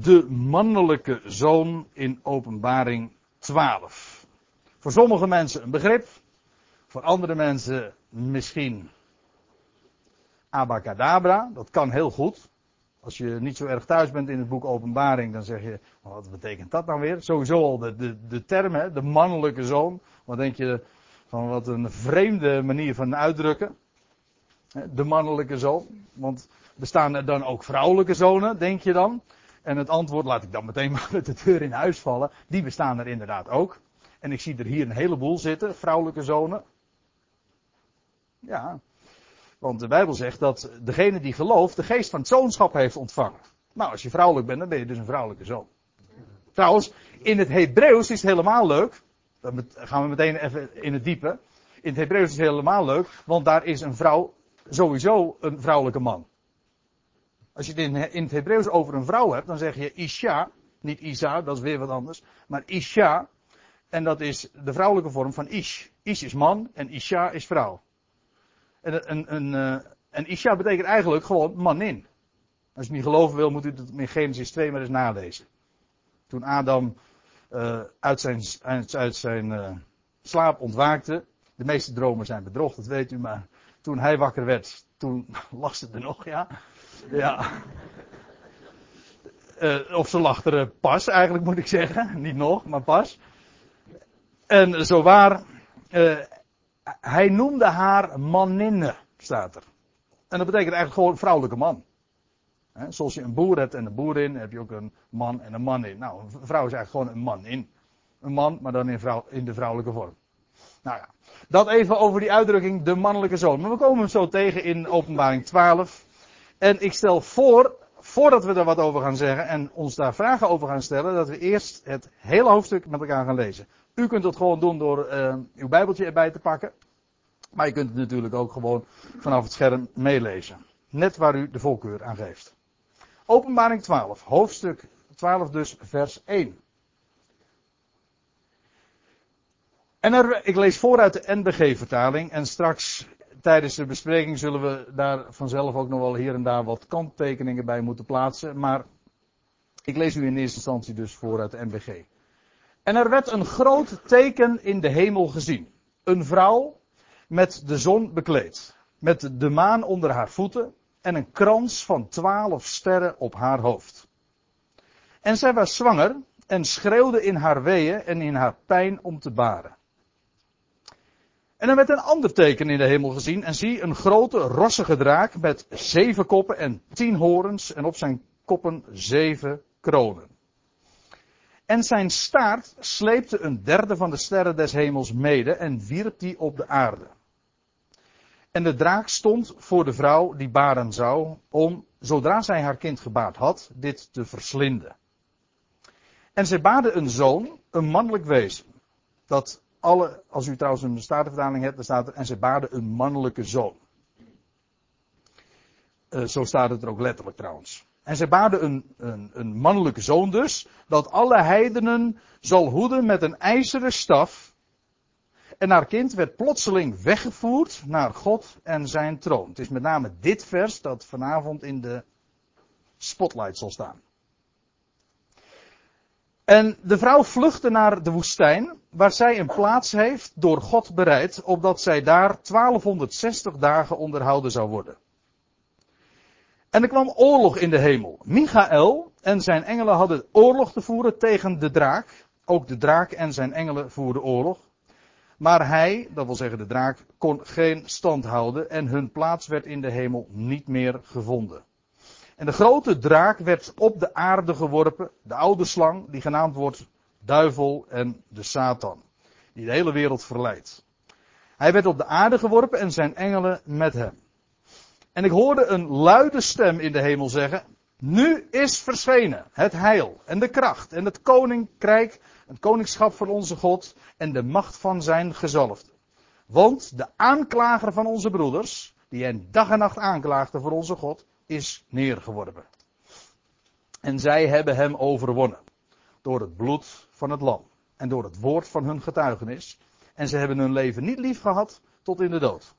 de mannelijke zoon in openbaring 12. Voor sommige mensen een begrip, voor andere mensen misschien abacadabra, dat kan heel goed. Als je niet zo erg thuis bent in het boek Openbaring, dan zeg je, wat betekent dat nou weer? Sowieso al de, de, de term, hè, de mannelijke zoon. Wat denk je van wat een vreemde manier van uitdrukken? De mannelijke zoon. Want bestaan er dan ook vrouwelijke zonen, denk je dan? En het antwoord laat ik dan meteen maar de deur in huis vallen. Die bestaan er inderdaad ook. En ik zie er hier een heleboel zitten, vrouwelijke zonen. Ja, want de Bijbel zegt dat degene die gelooft de geest van het zoonschap heeft ontvangen. Nou, als je vrouwelijk bent, dan ben je dus een vrouwelijke zoon. Trouwens, in het Hebreeuws is het helemaal leuk. Dan gaan we meteen even in het diepe. In het Hebreeuws is het helemaal leuk, want daar is een vrouw sowieso een vrouwelijke man. Als je het in het Hebreeuws over een vrouw hebt, dan zeg je Isha, niet Isa, dat is weer wat anders, maar Isha, en dat is de vrouwelijke vorm van Ish. Ish is man en Isha is vrouw. En, een, een, eh, Isha betekent eigenlijk gewoon manin. Als je niet geloven wil, moet u het in Genesis 2 maar eens nalezen. Toen Adam uh, uit zijn, uit zijn uh, slaap ontwaakte. De meeste dromen zijn bedrog, dat weet u, maar toen hij wakker werd, toen lag ze er nog, ja. Ja. Uh, of ze lag er pas, eigenlijk moet ik zeggen. Niet nog, maar pas. En zo waar, hij noemde haar maninne, staat er. En dat betekent eigenlijk gewoon vrouwelijke man. He, zoals je een boer hebt en een boerin, heb je ook een man en een man in. Nou, een vrouw is eigenlijk gewoon een man in. Een man, maar dan in, vrouw, in de vrouwelijke vorm. Nou ja, dat even over die uitdrukking de mannelijke zoon. Maar we komen hem zo tegen in openbaring 12. En ik stel voor, voordat we daar wat over gaan zeggen en ons daar vragen over gaan stellen, dat we eerst het hele hoofdstuk met elkaar gaan lezen. U kunt het gewoon doen door uh, uw Bijbeltje erbij te pakken. Maar je kunt het natuurlijk ook gewoon vanaf het scherm meelezen. Net waar u de voorkeur aan geeft. Openbaring 12, hoofdstuk 12 dus, vers 1. En er, ik lees vooruit de NBG-vertaling en straks tijdens de bespreking zullen we daar vanzelf ook nog wel hier en daar wat kanttekeningen bij moeten plaatsen. Maar ik lees u in eerste instantie dus vooruit de NBG. En er werd een groot teken in de hemel gezien. Een vrouw met de zon bekleed. Met de maan onder haar voeten en een krans van twaalf sterren op haar hoofd. En zij was zwanger en schreeuwde in haar weeën en in haar pijn om te baren. En er werd een ander teken in de hemel gezien en zie een grote rossige draak met zeven koppen en tien horens en op zijn koppen zeven kronen. En zijn staart sleepte een derde van de sterren des hemels mede en wierp die op de aarde. En de draak stond voor de vrouw die baren zou, om, zodra zij haar kind gebaard had, dit te verslinden. En zij baarde een zoon, een mannelijk wezen. Dat alle, als u trouwens een statenvertaling hebt, dan staat er, en zij baarde een mannelijke zoon. Uh, zo staat het er ook letterlijk trouwens. En zij baarde een, een, een mannelijke zoon dus, dat alle heidenen zal hoeden met een ijzeren staf, en haar kind werd plotseling weggevoerd naar God en zijn troon. Het is met name dit vers dat vanavond in de spotlight zal staan. En de vrouw vluchtte naar de woestijn, waar zij een plaats heeft door God bereid, opdat zij daar 1260 dagen onderhouden zou worden. En er kwam oorlog in de hemel. Michael en zijn engelen hadden oorlog te voeren tegen de draak. Ook de draak en zijn engelen voerden oorlog. Maar hij, dat wil zeggen de draak, kon geen stand houden en hun plaats werd in de hemel niet meer gevonden. En de grote draak werd op de aarde geworpen, de oude slang, die genaamd wordt duivel en de Satan, die de hele wereld verleidt. Hij werd op de aarde geworpen en zijn engelen met hem. En ik hoorde een luide stem in de hemel zeggen, nu is verschenen het heil en de kracht en het koninkrijk het koningschap van onze God en de macht van zijn gezalfde. Want de aanklager van onze broeders, die hen dag en nacht aanklaagde voor onze God, is neergeworpen. En zij hebben hem overwonnen. Door het bloed van het lam. En door het woord van hun getuigenis. En ze hebben hun leven niet lief gehad tot in de dood.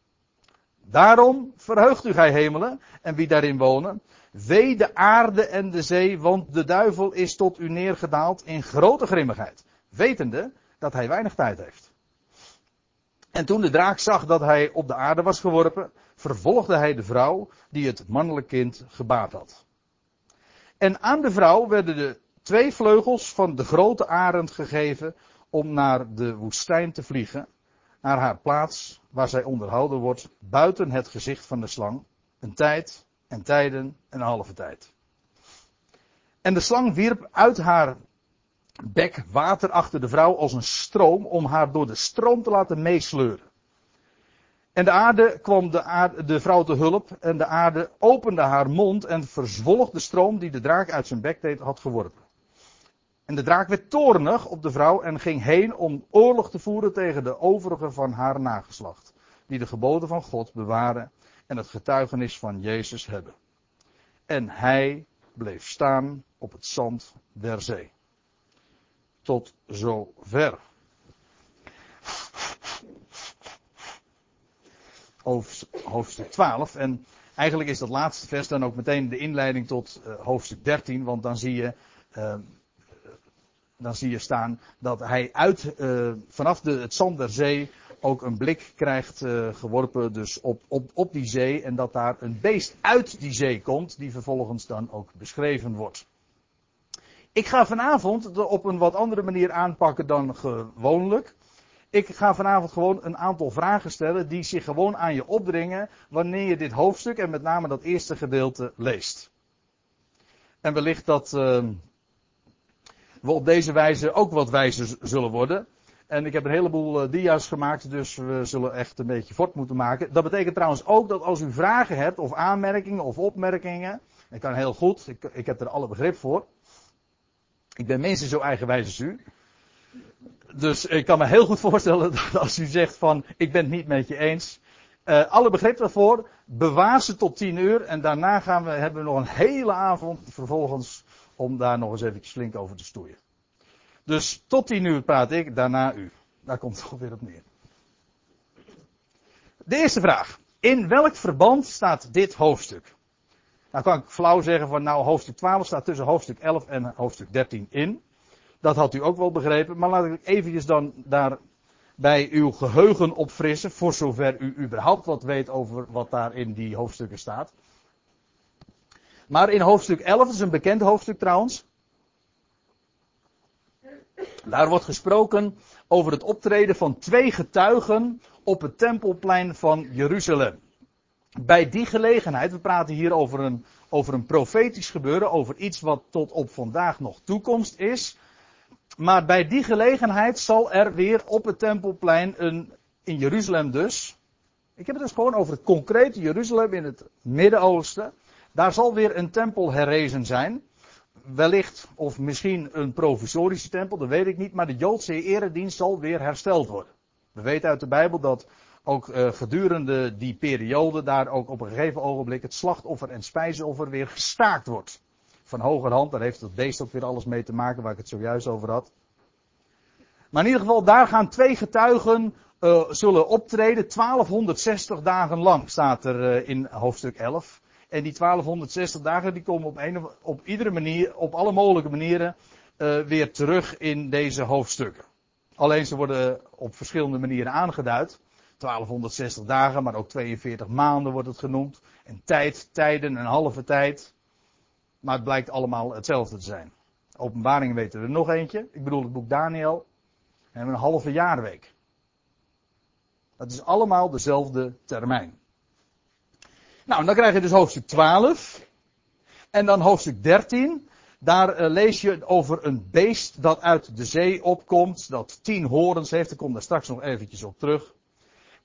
Daarom verheugt u gij hemelen en wie daarin wonen. Wee de aarde en de zee, want de duivel is tot u neergedaald in grote grimmigheid. Wetende dat hij weinig tijd heeft. En toen de draak zag dat hij op de aarde was geworpen, vervolgde hij de vrouw die het mannelijk kind gebaat had. En aan de vrouw werden de twee vleugels van de grote arend gegeven om naar de woestijn te vliegen, naar haar plaats waar zij onderhouden wordt buiten het gezicht van de slang, een tijd en tijden en een halve tijd. En de slang wierp uit haar bek water achter de vrouw als een stroom om haar door de stroom te laten meesleuren. En de aarde kwam de, de vrouw te hulp en de aarde opende haar mond en verzwolg de stroom die de draak uit zijn bek had geworpen. En de draak werd toornig op de vrouw en ging heen om oorlog te voeren tegen de overigen van haar nageslacht, die de geboden van God bewaren en het getuigenis van Jezus hebben. En hij bleef staan op het zand der zee. Tot zover. Hoofdstuk 12. En eigenlijk is dat laatste vers dan ook meteen de inleiding tot uh, hoofdstuk 13. Want dan zie je, uh, dan zie je staan dat hij uit, uh, vanaf de, het zand der zee ook een blik krijgt geworpen dus op, op, op die zee. En dat daar een beest uit die zee komt, die vervolgens dan ook beschreven wordt. Ik ga vanavond op een wat andere manier aanpakken dan gewoonlijk. Ik ga vanavond gewoon een aantal vragen stellen die zich gewoon aan je opdringen wanneer je dit hoofdstuk en met name dat eerste gedeelte leest. En wellicht dat uh, we op deze wijze ook wat wijzer zullen worden. En ik heb een heleboel uh, dia's gemaakt, dus we zullen echt een beetje fort moeten maken. Dat betekent trouwens ook dat als u vragen hebt, of aanmerkingen of opmerkingen, ik kan heel goed, ik, ik heb er alle begrip voor. Ik ben minstens zo eigenwijs als u. Dus ik kan me heel goed voorstellen dat als u zegt van ik ben het niet met je eens. Uh, alle begrip daarvoor. Bewaar ze tot tien uur. En daarna gaan we, hebben we nog een hele avond vervolgens om daar nog eens even flink over te stoeien. Dus tot tien uur praat ik, daarna u. Daar komt het weer op neer. De eerste vraag. In welk verband staat dit hoofdstuk? Nou kan ik flauw zeggen van nou hoofdstuk 12 staat tussen hoofdstuk 11 en hoofdstuk 13 in. Dat had u ook wel begrepen. Maar laat ik eventjes dan daar bij uw geheugen opfrissen. Voor zover u überhaupt wat weet over wat daar in die hoofdstukken staat. Maar in hoofdstuk 11, dat is een bekend hoofdstuk trouwens. Daar wordt gesproken over het optreden van twee getuigen op het tempelplein van Jeruzalem. Bij die gelegenheid, we praten hier over een, over een profetisch gebeuren, over iets wat tot op vandaag nog toekomst is. Maar bij die gelegenheid zal er weer op het tempelplein een, in Jeruzalem dus. Ik heb het dus gewoon over het concrete Jeruzalem in het Midden-Oosten. Daar zal weer een tempel herrezen zijn. Wellicht, of misschien een provisorische tempel, dat weet ik niet. Maar de Joodse eredienst zal weer hersteld worden. We weten uit de Bijbel dat ook uh, gedurende die periode daar ook op een gegeven ogenblik het slachtoffer en spijsoffer weer gestaakt wordt van hogerhand. Daar heeft het beest ook weer alles mee te maken waar ik het zojuist over had. Maar in ieder geval, daar gaan twee getuigen uh, zullen optreden. 1260 dagen lang staat er uh, in hoofdstuk 11. En die 1260 dagen die komen op, een, op iedere manier, op alle mogelijke manieren weer terug in deze hoofdstukken. Alleen ze worden op verschillende manieren aangeduid. 1260 dagen, maar ook 42 maanden wordt het genoemd. En tijd, tijden, een halve tijd. Maar het blijkt allemaal hetzelfde te zijn. Openbaring weten we er nog eentje. Ik bedoel het boek Daniel. En een halve jaarweek. Dat is allemaal dezelfde termijn. Nou, dan krijg je dus hoofdstuk 12. En dan hoofdstuk 13. Daar uh, lees je over een beest dat uit de zee opkomt. Dat tien horens heeft. Ik kom daar straks nog eventjes op terug.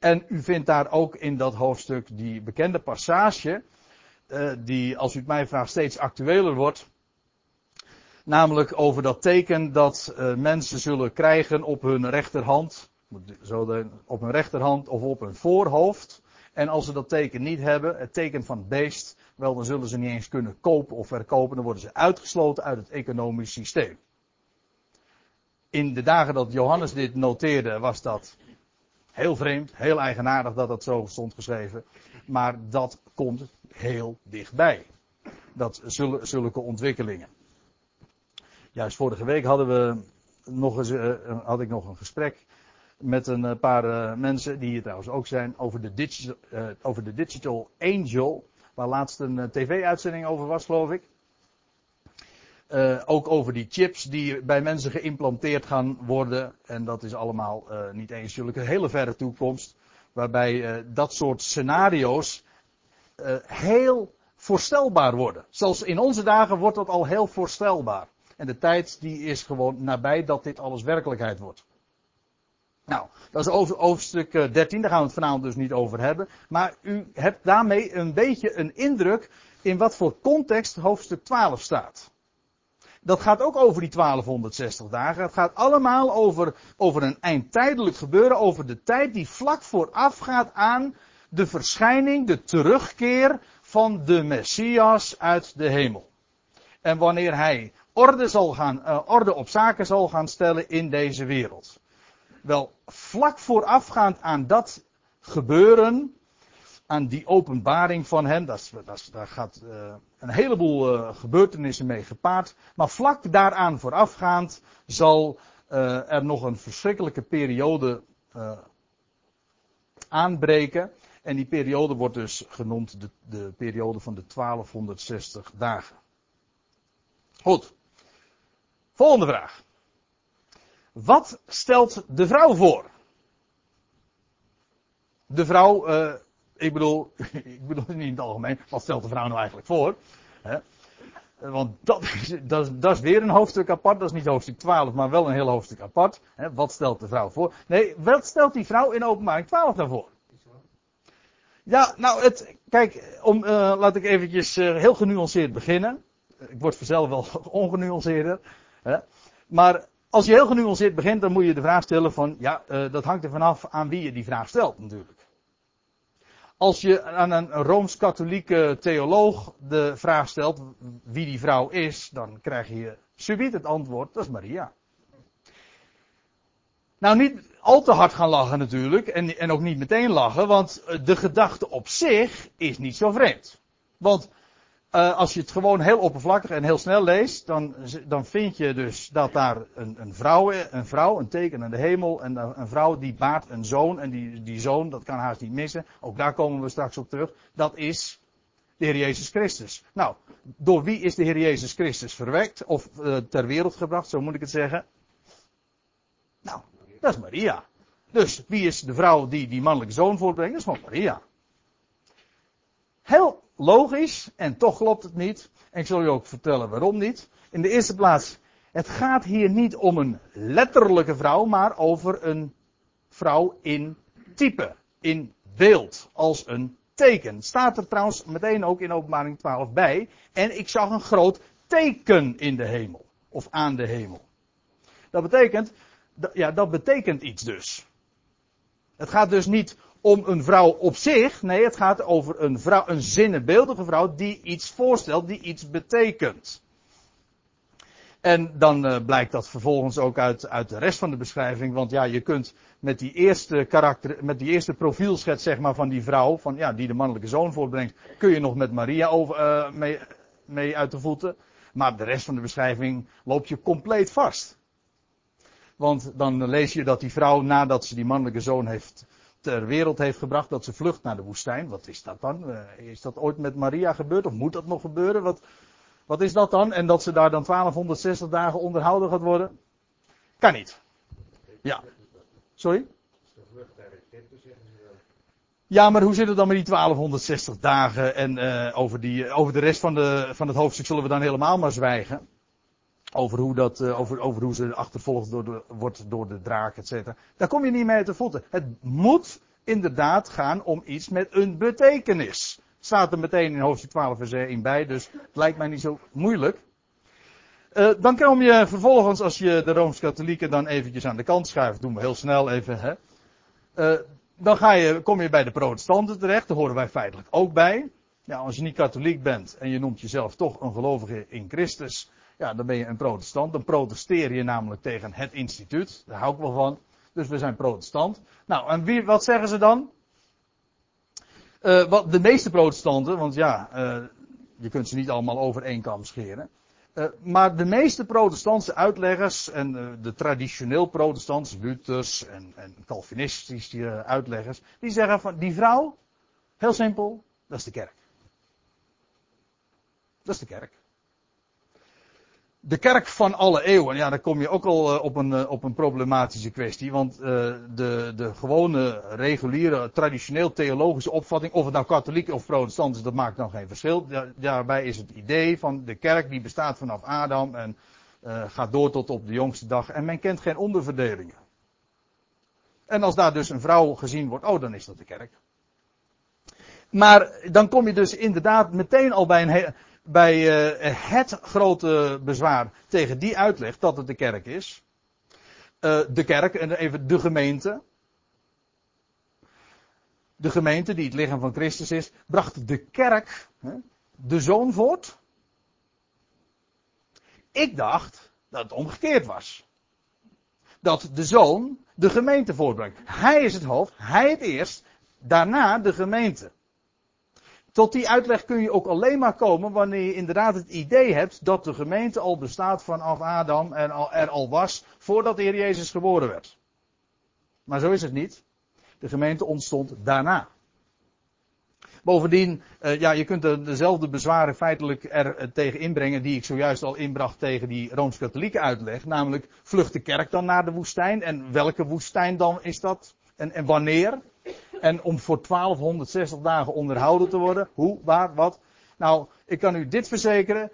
En u vindt daar ook in dat hoofdstuk die bekende passage uh, die, als u het mij vraagt, steeds actueler wordt. Namelijk over dat teken dat uh, mensen zullen krijgen op hun rechterhand. Op hun rechterhand of op hun voorhoofd. En als ze dat teken niet hebben, het teken van het beest, wel dan zullen ze niet eens kunnen kopen of verkopen. Dan worden ze uitgesloten uit het economisch systeem. In de dagen dat Johannes dit noteerde, was dat Heel vreemd, heel eigenaardig dat dat zo stond geschreven. Maar dat komt heel dichtbij. Dat zullen, zulke ontwikkelingen. Juist vorige week hadden we nog eens, uh, had ik nog een gesprek met een paar uh, mensen, die hier trouwens ook zijn, over de, digital, over de Digital Angel. Waar laatst een tv-uitzending over was, geloof ik. Ook over die chips die bij mensen geïmplanteerd gaan worden. En dat is allemaal niet eens zulke hele verre toekomst. Waarbij dat soort scenario's heel voorstelbaar worden. Zelfs in onze dagen wordt dat al heel voorstelbaar. En de tijd die is gewoon nabij dat dit alles werkelijkheid wordt. Nou, dat is over, hoofdstuk 13, eh, daar gaan we het vanavond dus niet over hebben. Maar u hebt daarmee een beetje een indruk in wat voor context hoofdstuk 12 staat. Dat gaat ook over die 1260 dagen. Het gaat allemaal over, over een eindtijdelijk gebeuren, over de tijd die vlak vooraf gaat aan de verschijning, de terugkeer van de Messias uit de hemel. En wanneer hij orde, zal gaan, uh, orde op zaken zal gaan stellen in deze wereld. Wel, vlak voorafgaand aan dat gebeuren, aan die openbaring van hem, dat, dat, daar gaat uh, een heleboel uh, gebeurtenissen mee gepaard. Maar vlak daaraan voorafgaand zal uh, er nog een verschrikkelijke periode aanbreken. En die periode wordt dus genoemd de, de periode van de 1260 dagen. Goed. Volgende vraag. Wat stelt de vrouw voor? De vrouw, ik bedoel, ik bedoel niet in het algemeen, wat stelt de vrouw nou eigenlijk voor? Hè? Want dat, dat, dat, is weer een hoofdstuk apart, dat is niet hoofdstuk 12, maar wel een heel hoofdstuk apart. Hè? Wat stelt de vrouw voor? Nee, wat stelt die vrouw in openbaring 12 daarvoor? Ja, nou, het, kijk, om, uh, laat ik eventjes uh, heel genuanceerd beginnen. Ik word vanzelf wel ongenuanceerder. Hè? Maar als je heel genuanceerd begint, dan moet je de vraag stellen van, ja, uh, dat hangt er vanaf aan wie je die vraag stelt natuurlijk. Als je aan een Rooms-Katholieke theoloog de vraag stelt wie die vrouw is, dan krijg je subiet het antwoord, dat is Maria. Nou, niet al te hard gaan lachen natuurlijk, en, en ook niet meteen lachen, want de gedachte op zich is niet zo vreemd. Want uh, als je het gewoon heel oppervlakkig en heel snel leest, dan, dan vind je dus dat daar een, een, vrouw, een vrouw, een teken aan de hemel, en een vrouw die baart een zoon, en die, die zoon, dat kan haast niet missen, ook daar komen we straks op terug, dat is de Heer Jezus Christus. Nou, door wie is de Heer Jezus Christus verwekt, of uh, ter wereld gebracht, zo moet ik het zeggen? Nou, dat is Maria. Dus wie is de vrouw die die mannelijke zoon voortbrengt? Dat is Maria. Heel logisch en toch klopt het niet. En ik zal u ook vertellen waarom niet. In de eerste plaats, het gaat hier niet om een letterlijke vrouw, maar over een vrouw in type, in beeld, als een teken. Staat er trouwens meteen ook in openbaring 12 bij. En ik zag een groot teken in de hemel, of aan de hemel. Dat betekent, ja, dat betekent iets dus. Het gaat dus niet om een vrouw op zich. Nee, het gaat over een vrouw, een zinnebeeldige vrouw die iets voorstelt, die iets betekent. En dan uh, blijkt dat vervolgens ook uit, uit de rest van de beschrijving. Want ja, je kunt met die eerste karakter, met die eerste profielschets zeg maar van die vrouw, van ja, die de mannelijke zoon voortbrengt, kun je nog met Maria over, uh, mee, mee uit de voeten. Maar de rest van de beschrijving loop je compleet vast. Want dan lees je dat die vrouw nadat ze die mannelijke zoon heeft ter wereld heeft gebracht, dat ze vlucht naar de woestijn. Wat is dat dan? Uh, is dat ooit met Maria gebeurd of moet dat nog gebeuren? Wat, wat is dat dan? En dat ze daar dan 1260 dagen onderhouden gaat worden? Kan niet. Ja. Sorry? Ja, maar hoe zit het dan met die 1260 dagen en uh, over, die, over de rest van, de, van het hoofdstuk zullen we dan helemaal maar zwijgen? Over hoe, dat, uh, over, over hoe ze achtervolgd door wordt door de draak, et cetera. Daar kom je niet mee te voeten. Het moet inderdaad gaan om iets met een betekenis. Staat er meteen in hoofdstuk 12 vers 1 bij, dus het lijkt mij niet zo moeilijk. Uh, dan kom je vervolgens, als je de Rooms-Katholieken dan eventjes aan de kant schuift, doen we heel snel even, hè. Uh, dan ga je, kom je bij de protestanten terecht, daar horen wij feitelijk ook bij. Ja, als je niet katholiek bent en je noemt jezelf toch een gelovige in Christus, ja, dan ben je een protestant. Dan protesteer je namelijk tegen het instituut. Daar hou ik wel van. Dus we zijn protestant. Nou, en wie, wat zeggen ze dan? Uh, wat de meeste protestanten, want ja, uh, je kunt ze niet allemaal over één kam scheren. Uh, maar de meeste protestantse uitleggers en de traditioneel protestants, Luthers en, en Calvinistische uitleggers, die zeggen van die vrouw, heel simpel, dat is de kerk. Dat is de kerk de kerk van alle eeuwen, ja, dan kom je ook al eh, op een, eh, op een problematische kwestie. Want uh, de, de gewone, reguliere, traditioneel theologische opvatting, of het nou katholiek of protestant is, dat maakt dan geen verschil. daarbij is het idee van de kerk die bestaat vanaf Adam en uh, gaat door tot op de jongste dag. En men kent geen onderverdelingen. En als daar dus een vrouw gezien wordt, oh, dan is dat de kerk. Maar dan kom je dus inderdaad meteen al bij een bij uh, het grote bezwaar tegen die uitleg dat het de kerk is. Uh, de kerk en even de gemeente. De gemeente die het lichaam van Christus is, bracht de kerk de zoon voort. Ik dacht dat het omgekeerd was. Dat de zoon de gemeente voortbrengt. Hij is het hoofd, hij het eerst, daarna de gemeente. Tot die uitleg kun je ook alleen maar komen wanneer je inderdaad het idee hebt dat de gemeente al bestaat vanaf Adam en er al was voordat de Heer Jezus geboren werd. Maar zo is het niet. De gemeente ontstond daarna. Bovendien, uh, ja, je kunt dezelfde bezwaren feitelijk er uh, tegen inbrengen die ik zojuist al inbracht tegen die Rooms-Katholieke uitleg. Namelijk, vlucht de kerk dan naar de woestijn? En welke woestijn dan is dat? En, en wanneer? En om voor 1260 dagen onderhouden te worden. Hoe, waar, wat? Nou, ik kan u dit verzekeren.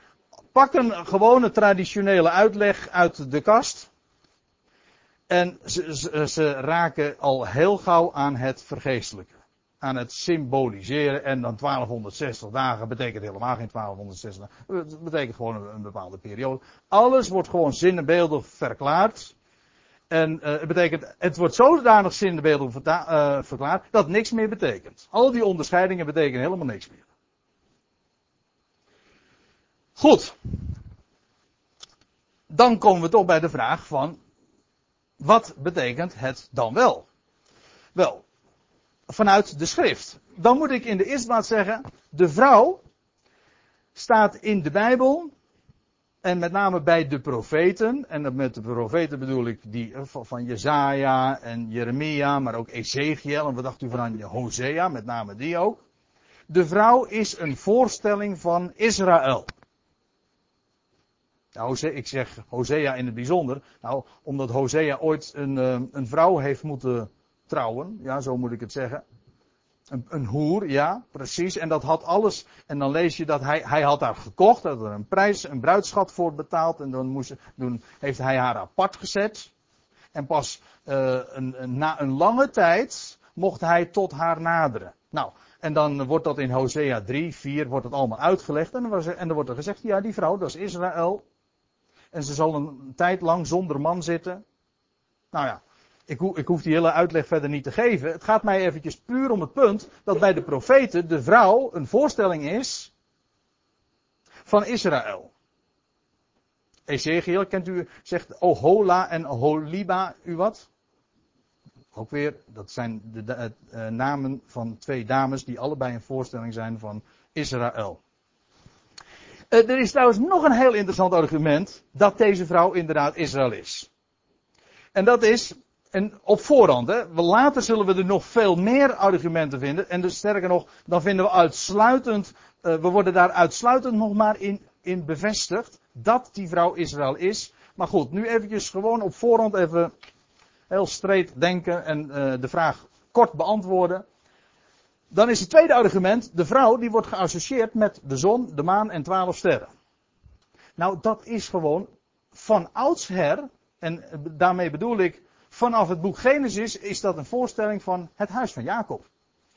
Pak een gewone traditionele uitleg uit de kast. En ze, ze, raken al heel gauw aan het vergeestelijke. Aan het symboliseren. En dan 1260 dagen betekent helemaal geen 1260 dagen. Het betekent gewoon een, een bepaalde periode. Alles wordt gewoon zinnenbeeldig verklaard. En uh, het betekent, het wordt zodanig zinnebeeldig uh, verklaard dat niks meer betekent. Al die onderscheidingen betekenen helemaal niks meer. Goed. Dan komen we toch bij de vraag van, wat betekent het dan wel? Wel, vanuit de schrift. Dan moet ik in de eerste plaats zeggen, de vrouw staat in de Bijbel en met name bij de profeten, en met de profeten bedoel ik die eh, van Jezaja en Jeremia, maar ook Ezekiel, en wat dacht u van Hosea, met name die ook. De vrouw is een voorstelling van Israël. Nou, ik zeg Hosea in het bijzonder. Nou, omdat Hosea ooit een, eh, een vrouw heeft moeten trouwen. Ja, zo moet ik het zeggen. Een, een, hoer, ja, precies. En dat had alles. En dan lees je dat hij, hij had haar gekocht, had er een prijs, een bruidschat voor betaald. En dan moest, toen heeft hij haar apart gezet. En pas uh, een, na een lange tijd mocht hij tot haar naderen. Nou, en dan wordt dat in Hosea 3, 4, wordt het allemaal uitgelegd. En was en dan wordt er gezegd, ja, die vrouw, dat is Israël. En ze zal een tijd lang zonder man zitten. Nou ja, ik, ik, hoef die hele uitleg verder niet te geven. Het gaat mij eventjes puur om het punt dat bij de profeten de vrouw een voorstelling is van Israël. Ezekiel, kent u, zegt Ohola en Holiba u wat? Ook weer, dat zijn de, uh, namen van twee dames die allebei een voorstelling zijn van Israël. Uh, er is trouwens nog een heel interessant argument dat deze vrouw inderdaad Israël is. En dat is, en op voorhand, hè. Later zullen we er nog veel meer argumenten vinden. En dus sterker nog, dan vinden we uitsluitend, uh, we worden daar uitsluitend nog maar in, in bevestigd dat die vrouw Israël is. Maar goed, nu eventjes gewoon op voorhand even heel streed denken en uh, de vraag kort beantwoorden. Dan is het tweede argument, de vrouw die wordt geassocieerd met de zon, de maan en twaalf sterren. Nou, dat is gewoon van oudsher, en daarmee bedoel ik vanaf het boek Genesis is dat een voorstelling van het huis van Jacob.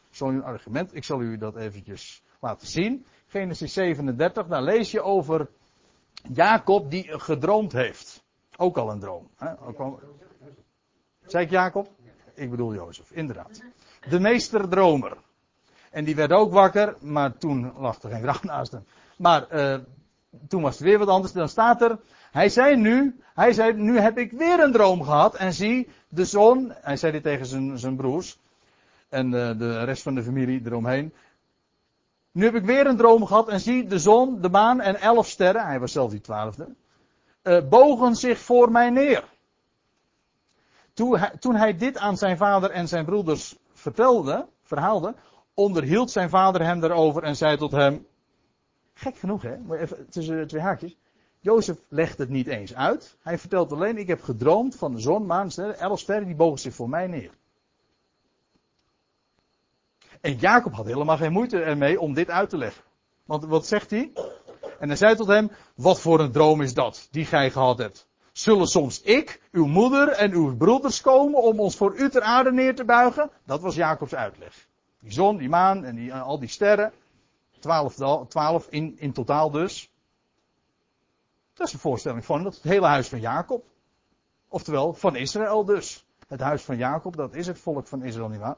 Zo'n argument, ik zal u dat eventjes laten zien. Genesis 37, daar lees je over Jacob die gedroomd heeft. Ook al een droom. Hè? Ik Jacob? Ik bedoel Jozef, inderdaad. De meesterdromer. En die werd ook wakker, maar toen lag er geen vrouw naast hem. Maar uh, toen was het weer wat anders. Dan staat er, Hij zei nu, hij zei, nu heb ik weer een droom gehad. En zie, de zon, hij zei dit tegen zijn, zijn broers. En de, de rest van de familie eromheen. Nu heb ik weer een droom gehad en zie de zon, de maan en elf sterren, hij was zelf die twaalfde, uh, bogen zich voor mij neer. Toen hij, toen hij dit aan zijn vader en zijn broeders vertelde, verhaalde, onderhield zijn vader hem daarover en zei tot hem, gek genoeg hè, even tussen twee haakjes, Jozef legt het niet eens uit. Hij vertelt alleen, ik heb gedroomd van de zon, maan, sterren, elf sterren, die bogen zich voor mij neer. En Jacob had helemaal geen moeite ermee om dit uit te leggen. Want wat zegt hij? En hij zei tot hem, wat voor een droom is dat, die gij gehad hebt? Zullen soms ik, uw moeder en uw broeders komen om ons voor u ter aarde neer te buigen? Dat was Jacobs uitleg. Die zon, die maan en al die sterren. Twaalf, twaalf in, in totaal dus. Dat is een voorstelling van het hele huis van Jacob. Oftewel, van Israël dus. Het huis van Jacob, dat is het volk van Israël, nietwaar?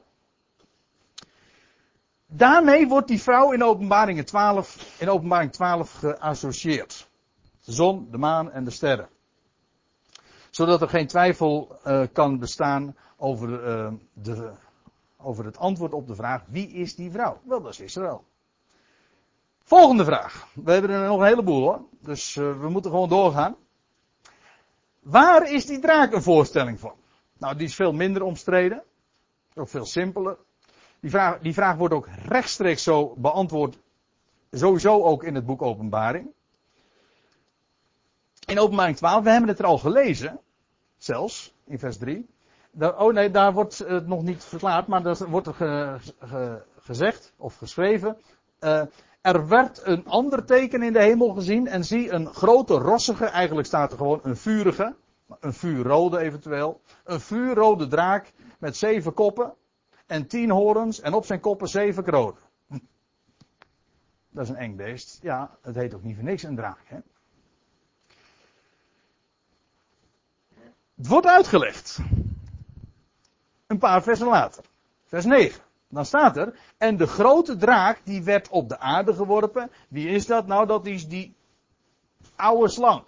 Daarmee wordt die vrouw in openbaring 12, in openbaring 12 geassocieerd. De zon, de maan en de sterren. Zodat er geen twijfel uh, kan bestaan over, uh, de, over het antwoord op de vraag wie is die vrouw? Wel, dat is Israël. Volgende vraag. We hebben er nog een heleboel hoor. Dus uh, we moeten gewoon doorgaan. Waar is die draak een voorstelling van? Nou, die is veel minder omstreden. Ook veel simpeler. Die vraag, die vraag wordt ook rechtstreeks zo beantwoord. Sowieso ook in het boek Openbaring. In Openbaring 12, we hebben het er al gelezen. Zelfs, in vers 3. Daar, oh nee, daar wordt het nog niet verklaard, maar er wordt er ge, ge, gezegd of geschreven. Uh, er werd een ander teken in de hemel gezien en zie een grote rossige, eigenlijk staat er gewoon een vurige, een vuurrode eventueel, een vuurrode draak met zeven koppen en tien horens en op zijn koppen zeven kronen. Dat is een eng beest. Ja, het heet ook niet voor niks een draak. Hè? Het wordt uitgelegd. Een paar versen later. Vers 9. Dan staat er, en de grote draak die werd op de aarde geworpen. Wie is dat? Nou, dat is die oude slang.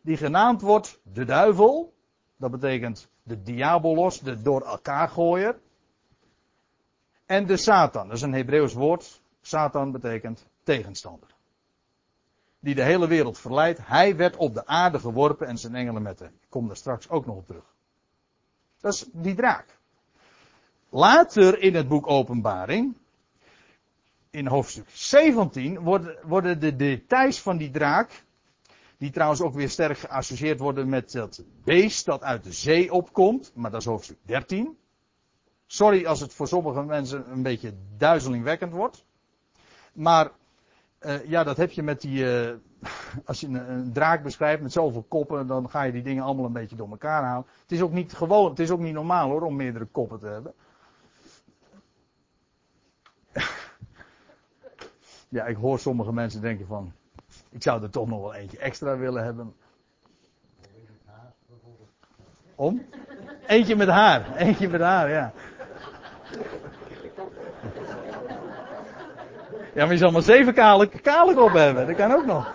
Die genaamd wordt de duivel. Dat betekent de diabolos, de door elkaar gooier. En de Satan, dat is een Hebreeuws woord. Satan betekent tegenstander. Die de hele wereld verleidt. Hij werd op de aarde geworpen en zijn engelen met hem. Ik kom daar straks ook nog op terug. Dat is die draak. Later in het boek Openbaring, in hoofdstuk 17, worden, de details van die draak, die trouwens ook weer sterk geassocieerd worden met dat beest dat uit de zee opkomt, maar dat is hoofdstuk 13. Sorry als het voor sommige mensen een beetje duizelingwekkend wordt. Maar uh, ja, dat heb je met die. Uh, als je een, een, draak beschrijft met zoveel koppen, dan ga je die dingen allemaal een beetje door elkaar halen. Het is ook niet gewoon, het is ook niet normaal hoor, om meerdere koppen te hebben. Ja, ik hoor sommige mensen denken van. Ik zou er toch nog wel eentje extra willen hebben. Om? Eentje met haar. Eentje met haar, ja. Ja, maar je zal maar zeven kale, op hebben. Dat kan ook nog.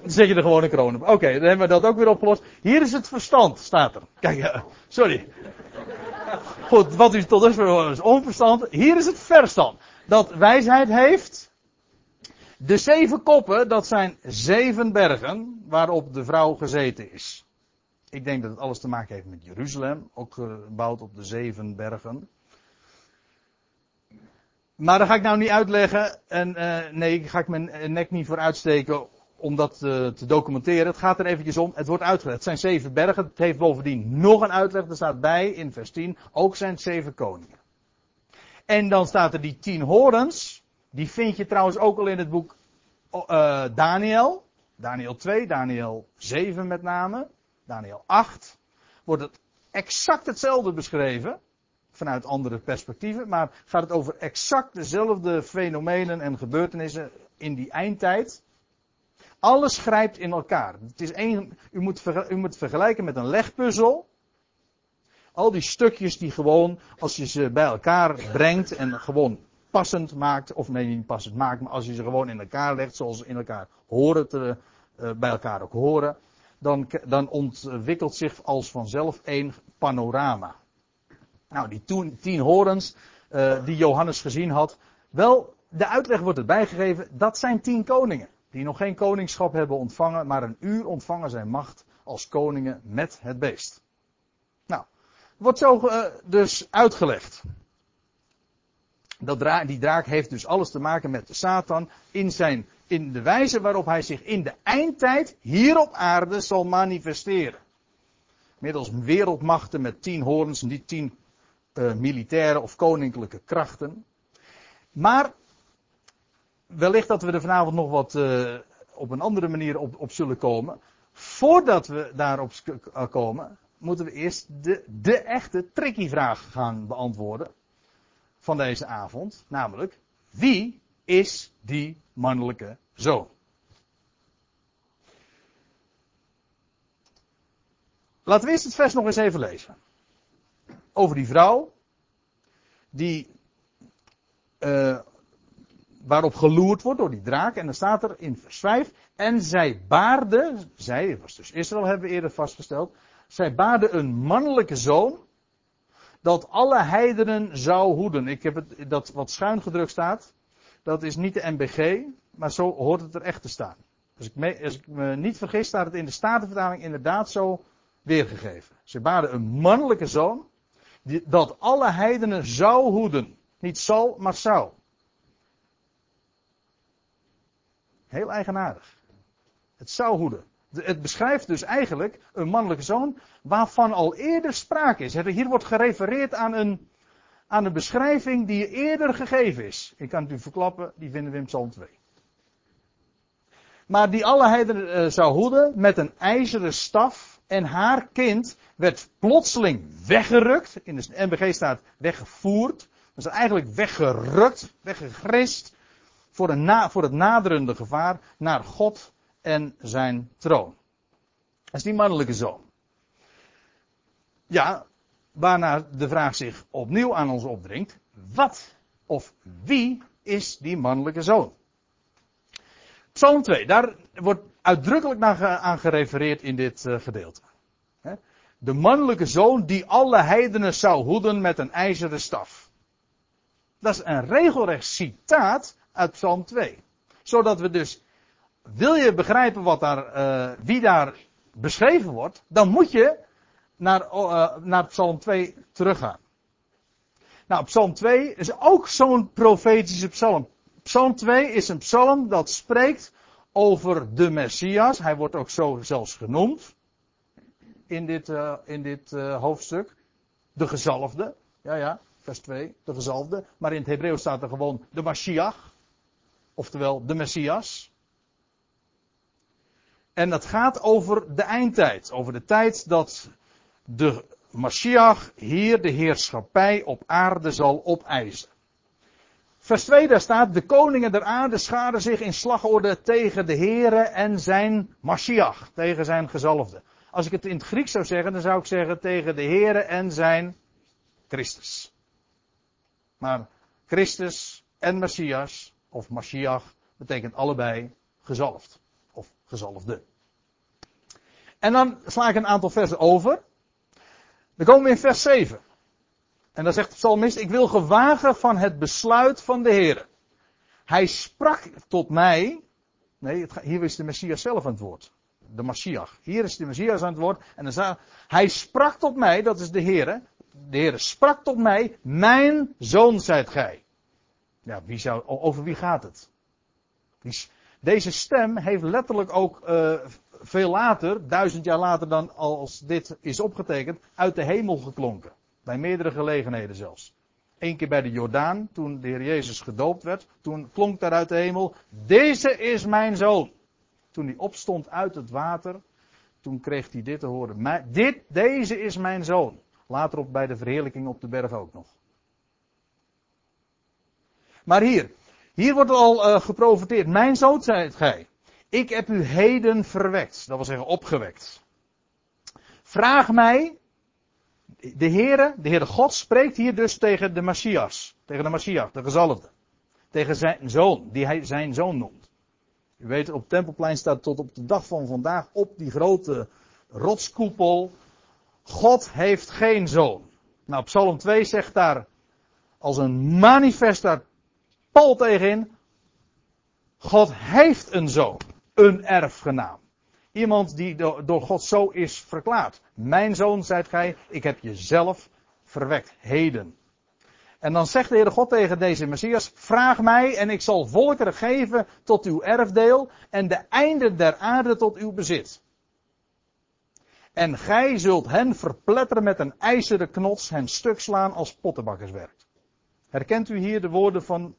Dan zet je er gewoon een kroon op. Oké, dan hebben we dat ook weer opgelost. Hier is het verstand, staat er. Kijk, sorry. Goed, wat u tot dusver is onverstand. Hier is het verstand. Dat wijsheid heeft. De zeven koppen, dat zijn zeven bergen waarop de vrouw gezeten is. Ik denk dat het alles te maken heeft met Jeruzalem, ook gebouwd op de zeven bergen. Maar dat ga ik nou niet uitleggen. En uh, nee, ga ik mijn nek niet voor uitsteken om dat uh, te documenteren. Het gaat er eventjes om. Het wordt uitgelegd. Het zijn zeven bergen. Het heeft bovendien nog een uitleg. Er staat bij in vers 10. Ook zijn zeven koningen. En dan staat er die tien horens. Die vind je trouwens ook al in het boek uh, Daniel. Daniel 2, Daniel 7 met name. Daniel 8. Wordt het exact hetzelfde beschreven vanuit andere perspectieven, maar gaat het over exact dezelfde fenomenen en gebeurtenissen in die eindtijd. Alles grijpt in elkaar. Het is een, u, moet u moet vergelijken met een legpuzzel. Al die stukjes die gewoon, als je ze bij elkaar brengt en gewoon passend maakt, of nee, niet passend maakt, maar als je ze gewoon in elkaar legt zoals ze in elkaar horen te, uh, bij elkaar ook horen, dan, dan ontwikkelt zich als vanzelf één panorama. Nou, die tien, tien horens uh, die Johannes gezien had, wel, de uitleg wordt erbij gegeven, dat zijn tien koningen. Die nog geen koningschap hebben ontvangen, maar een uur ontvangen zijn macht als koningen met het beest. Wordt zo uh, dus uitgelegd. Dat die draak heeft dus alles te maken met Satan in, zijn, in de wijze waarop hij zich in de eindtijd hier op aarde zal manifesteren. Middels wereldmachten met tien horens, niet tien uh, militaire of koninklijke krachten. Maar wellicht dat we er vanavond nog wat uh, op een andere manier op, op zullen komen. Voordat we daarop komen, moeten we eerst de, de echte tricky vraag gaan beantwoorden van deze avond. Namelijk, wie is die mannelijke zoon? Laten we eerst het vers nog eens even lezen. Over die vrouw, die, uh, waarop geloerd wordt door die draak. En dan staat er in vers 5, en zij baarde, zij, was dus Israël hebben we eerder vastgesteld, zij baarde een mannelijke zoon, dat alle heidenen zou hoeden. Ik heb het, dat wat schuin gedrukt staat, dat is niet de MBG, maar zo hoort het er echt te staan. Als ik, me, als ik me niet vergis, staat het in de Statenvertaling inderdaad zo weergegeven. Ze baarden een mannelijke zoon, die, dat alle heidenen zou hoeden. Niet zal, maar zou. Heel eigenaardig. Het zou hoeden. Het beschrijft dus eigenlijk een mannelijke zoon waarvan al eerder sprake is. Hier wordt gerefereerd aan een, aan een beschrijving die eerder gegeven is. Ik kan het u verklappen, die vinden we in Psalm 2. Maar die alle heidenen uh, zou hoeden met een ijzeren staf en haar kind werd plotseling weggerukt. In de NBG staat weggevoerd. Is eigenlijk weggerukt, weggegrist voor, een na, voor het naderende gevaar naar God en zijn troon. Dat is die mannelijke zoon. Ja, waarna de vraag zich opnieuw aan ons opdringt. Wat of wie is die mannelijke zoon? Psalm 2, daar wordt uitdrukkelijk naar aan gerefereerd in dit uh, gedeelte. De mannelijke zoon die alle heidenen zou hoeden met een ijzeren staf. Dat is een regelrecht citaat uit Psalm 2. Zodat we dus wil je begrijpen wat daar, uh, wie daar beschreven wordt, dan moet je naar, uh, naar Psalm 2 teruggaan. Nou, Psalm 2 is ook zo'n profetische psalm. Psalm 2 is een psalm dat spreekt over de Messias. Hij wordt ook zo zelfs genoemd in dit, uh, in dit hoofdstuk. De gezalfde. Ja, ja, vers 2, de gezalfde. Maar in het Hebreeuws staat er gewoon de Mashiach. Oftewel de Messias. En dat gaat over de eindtijd. Over de tijd dat de Mashiach hier de heerschappij op aarde zal opeisen. Vers 2 daar staat, de koningen der aarde scharen zich in slagorde tegen de Here en zijn Mashiach, tegen zijn gezalfde. Als ik het in het Grieks zou zeggen, dan zou ik zeggen tegen de Here en zijn Christus. Maar Christus en Messias, of Mashiach, betekent allebei gezalfd. Gezalfde. En dan sla ik een aantal versen over. Dan komen we in vers 7. En dan zegt de psalmist, ik wil gewagen van het besluit van de Heer. Hij sprak tot mij. Nee, hier is de Messias zelf aan het woord. De Mashiach. Hier is de Messias aan het woord. En dan staat, hij sprak tot mij, dat is de Heer. De Heer sprak tot mij, mijn zoon zijt gij. Ja, wie zou, over wie gaat het? Deze stem heeft letterlijk ook uh, veel later, duizend jaar later dan als dit is opgetekend, uit de hemel geklonken. Bij meerdere gelegenheden zelfs. Eén keer bij de Jordaan, toen de Heer Jezus gedoopt werd, toen klonk daar uit de hemel, deze is mijn zoon. Toen hij opstond uit het water, toen kreeg hij dit te horen. Dit, deze is mijn zoon. Later op bij de verheerlijking op de berg ook nog. Maar hier, hier wordt al uh, geprofiteerd. Mijn zoon zijt gij. Ik heb u heden verwekt. Dat wil zeggen opgewekt. Vraag mij. De Heere, de Heere God spreekt hier dus tegen de Messias. Tegen de Messias, de gezalfde. Tegen zijn zoon, die hij zijn zoon noemt. U weet, op Tempelplein staat tot op de dag van vandaag op die grote rotskoepel. God heeft geen zoon. Nou, Psalm 2 zegt daar als een manifest Paul tegenin. God heeft een zoon, een erfgenaam. Iemand die door God zo is verklaard. Mijn zoon, zijt gij, ik heb je zelf verwekt, heden. En dan zegt de Heere God tegen deze Messias, vraag mij en ik zal volkeren geven tot uw erfdeel en de einde der aarde tot uw bezit. En gij zult hen verpletteren met een ijzeren knots, hen stuk slaan als pottenbakkerswerk. Herkent u hier de woorden van.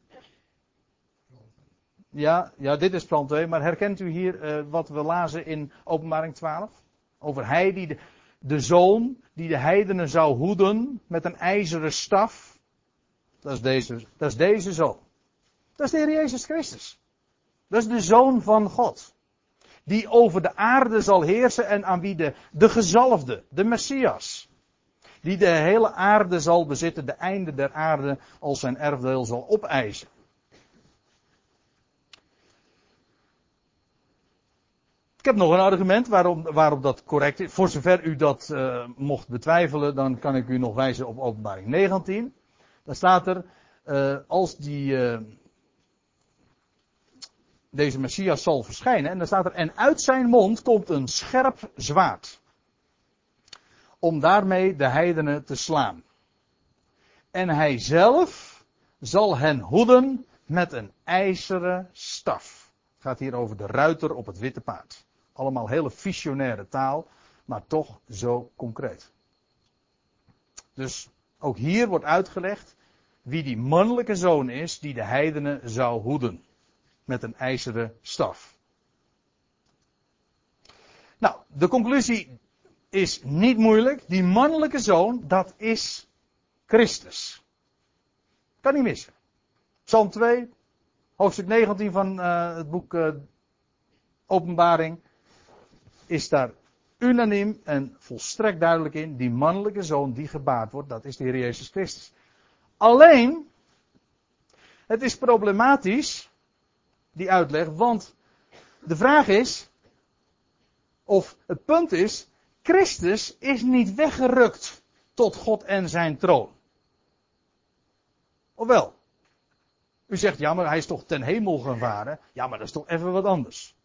Ja, ja dit is plan 2, maar herkent u hier uh, wat we lazen in Openbaring 12? Over hij die de, de zoon die de heidenen zou hoeden met een ijzeren staf. Dat is deze, dat is deze zoon. Dat is de Heer Jezus Christus. Dat is de zoon van God. Die over de aarde zal heersen en aan wie de, de gezalfde, de Messias. Die de hele aarde zal bezitten, de einde der aarde als zijn erfdeel zal opeisen. Ik heb nog een argument waarom, waarop dat correct is. Voor zover u dat uh, mocht betwijfelen, dan kan ik u nog wijzen op openbaring 19. Daar staat er, uh, als die, uh, deze Messias zal verschijnen, en dan staat er, en uit zijn mond komt een scherp zwaard. Om daarmee de heidenen te slaan. En hij zelf zal hen hoeden met een ijzeren staf. Het gaat hier over de ruiter op het witte paard. Allemaal hele visionaire taal, maar toch zo concreet. Dus ook hier wordt uitgelegd wie die mannelijke zoon is die de heidenen zou hoeden. Met een ijzeren staf. Nou, de conclusie is niet moeilijk. Die mannelijke zoon, dat is Christus. Kan niet missen. Psalm 2, hoofdstuk 19 van uh, het boek uh, Openbaring, is daar unaniem en volstrekt duidelijk in. Die mannelijke zoon die gebaard wordt, dat is de Heer Jezus Christus. Alleen, het is problematisch, die uitleg, want de vraag is, of het punt is, Christus is niet weggerukt tot God en zijn troon. Ofwel? U zegt, ja, maar hij is toch ten hemel gevaren. Ja, maar dat is toch even wat anders.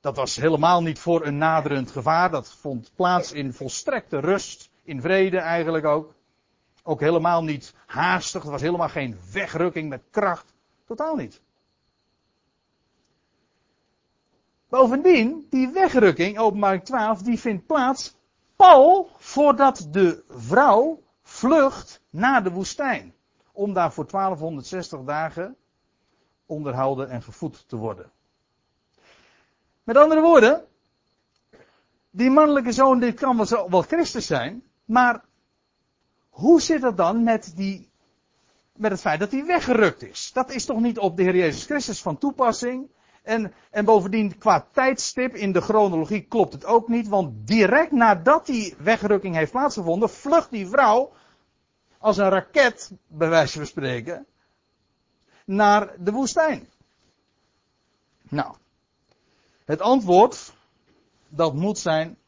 Dat was helemaal niet voor een naderend gevaar. Dat vond plaats in volstrekte rust, in vrede eigenlijk ook. Ook helemaal niet haastig. Er was helemaal geen wegrukking met kracht. Totaal niet. Bovendien, die wegrukking, openbaring 12, die vindt plaats pal voordat de vrouw vlucht naar de woestijn. Om daar voor 1260 dagen onderhouden en gevoed te worden. Met andere woorden, die mannelijke zoon, dit kan wel, wel Christus zijn, maar hoe zit het dan met, die, met het feit dat hij weggerukt is? Dat is toch niet op de Heer Jezus Christus van toepassing? En, en bovendien, qua tijdstip in de chronologie klopt het ook niet, want direct nadat die wegrukking heeft plaatsgevonden, vlucht die vrouw als een raket, bij wijze van spreken, naar de woestijn. Nou, het antwoord, dat moet zijn,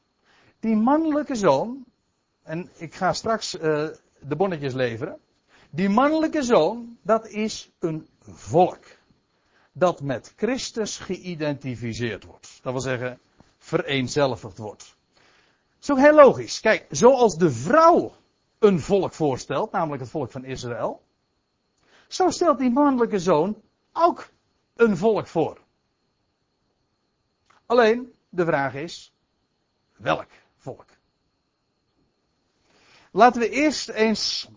die mannelijke zoon, en ik ga straks uh, de bonnetjes leveren, die mannelijke zoon, dat is een volk. Dat met Christus geïdentificeerd wordt. Dat wil zeggen, vereenzelvigd wordt. Ook heel logisch. Kijk, zoals de vrouw een volk voorstelt, namelijk het volk van Israël, zo stelt die mannelijke zoon ook een volk voor. Alleen, de vraag is, welk volk? Laten we eerst eens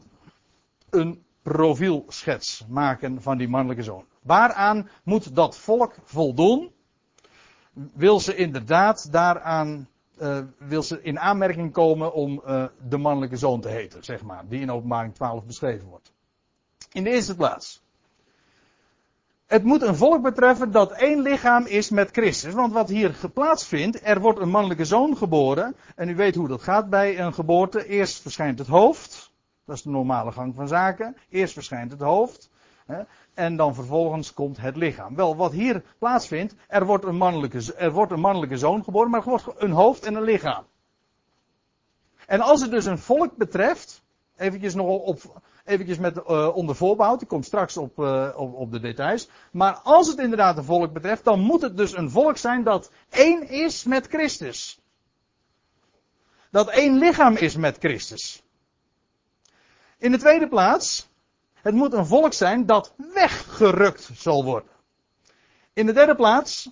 een profielschets maken van die mannelijke zoon. Waaraan moet dat volk voldoen? Wil ze inderdaad daaraan, uh, wil ze in aanmerking komen om uh, de mannelijke zoon te heten, zeg maar, die in openbaring 12 beschreven wordt. In de eerste plaats. Het moet een volk betreffen dat één lichaam is met Christus. Want wat hier plaatsvindt, er wordt een mannelijke zoon geboren. En u weet hoe dat gaat bij een geboorte. Eerst verschijnt het hoofd. Dat is de normale gang van zaken. Eerst verschijnt het hoofd. En dan vervolgens komt het lichaam. Wel, wat hier plaatsvindt, er wordt een mannelijke, er wordt een mannelijke zoon geboren, maar er wordt een hoofd en een lichaam. En als het dus een volk betreft, eventjes nog op, eventjes met uh, onder voorbehoud, ik kom straks op, uh, op, op de details. Maar als het inderdaad een volk betreft, dan moet het dus een volk zijn dat één is met Christus. Dat één lichaam is met Christus. In de tweede plaats, het moet een volk zijn dat weggerukt zal worden. In de derde plaats,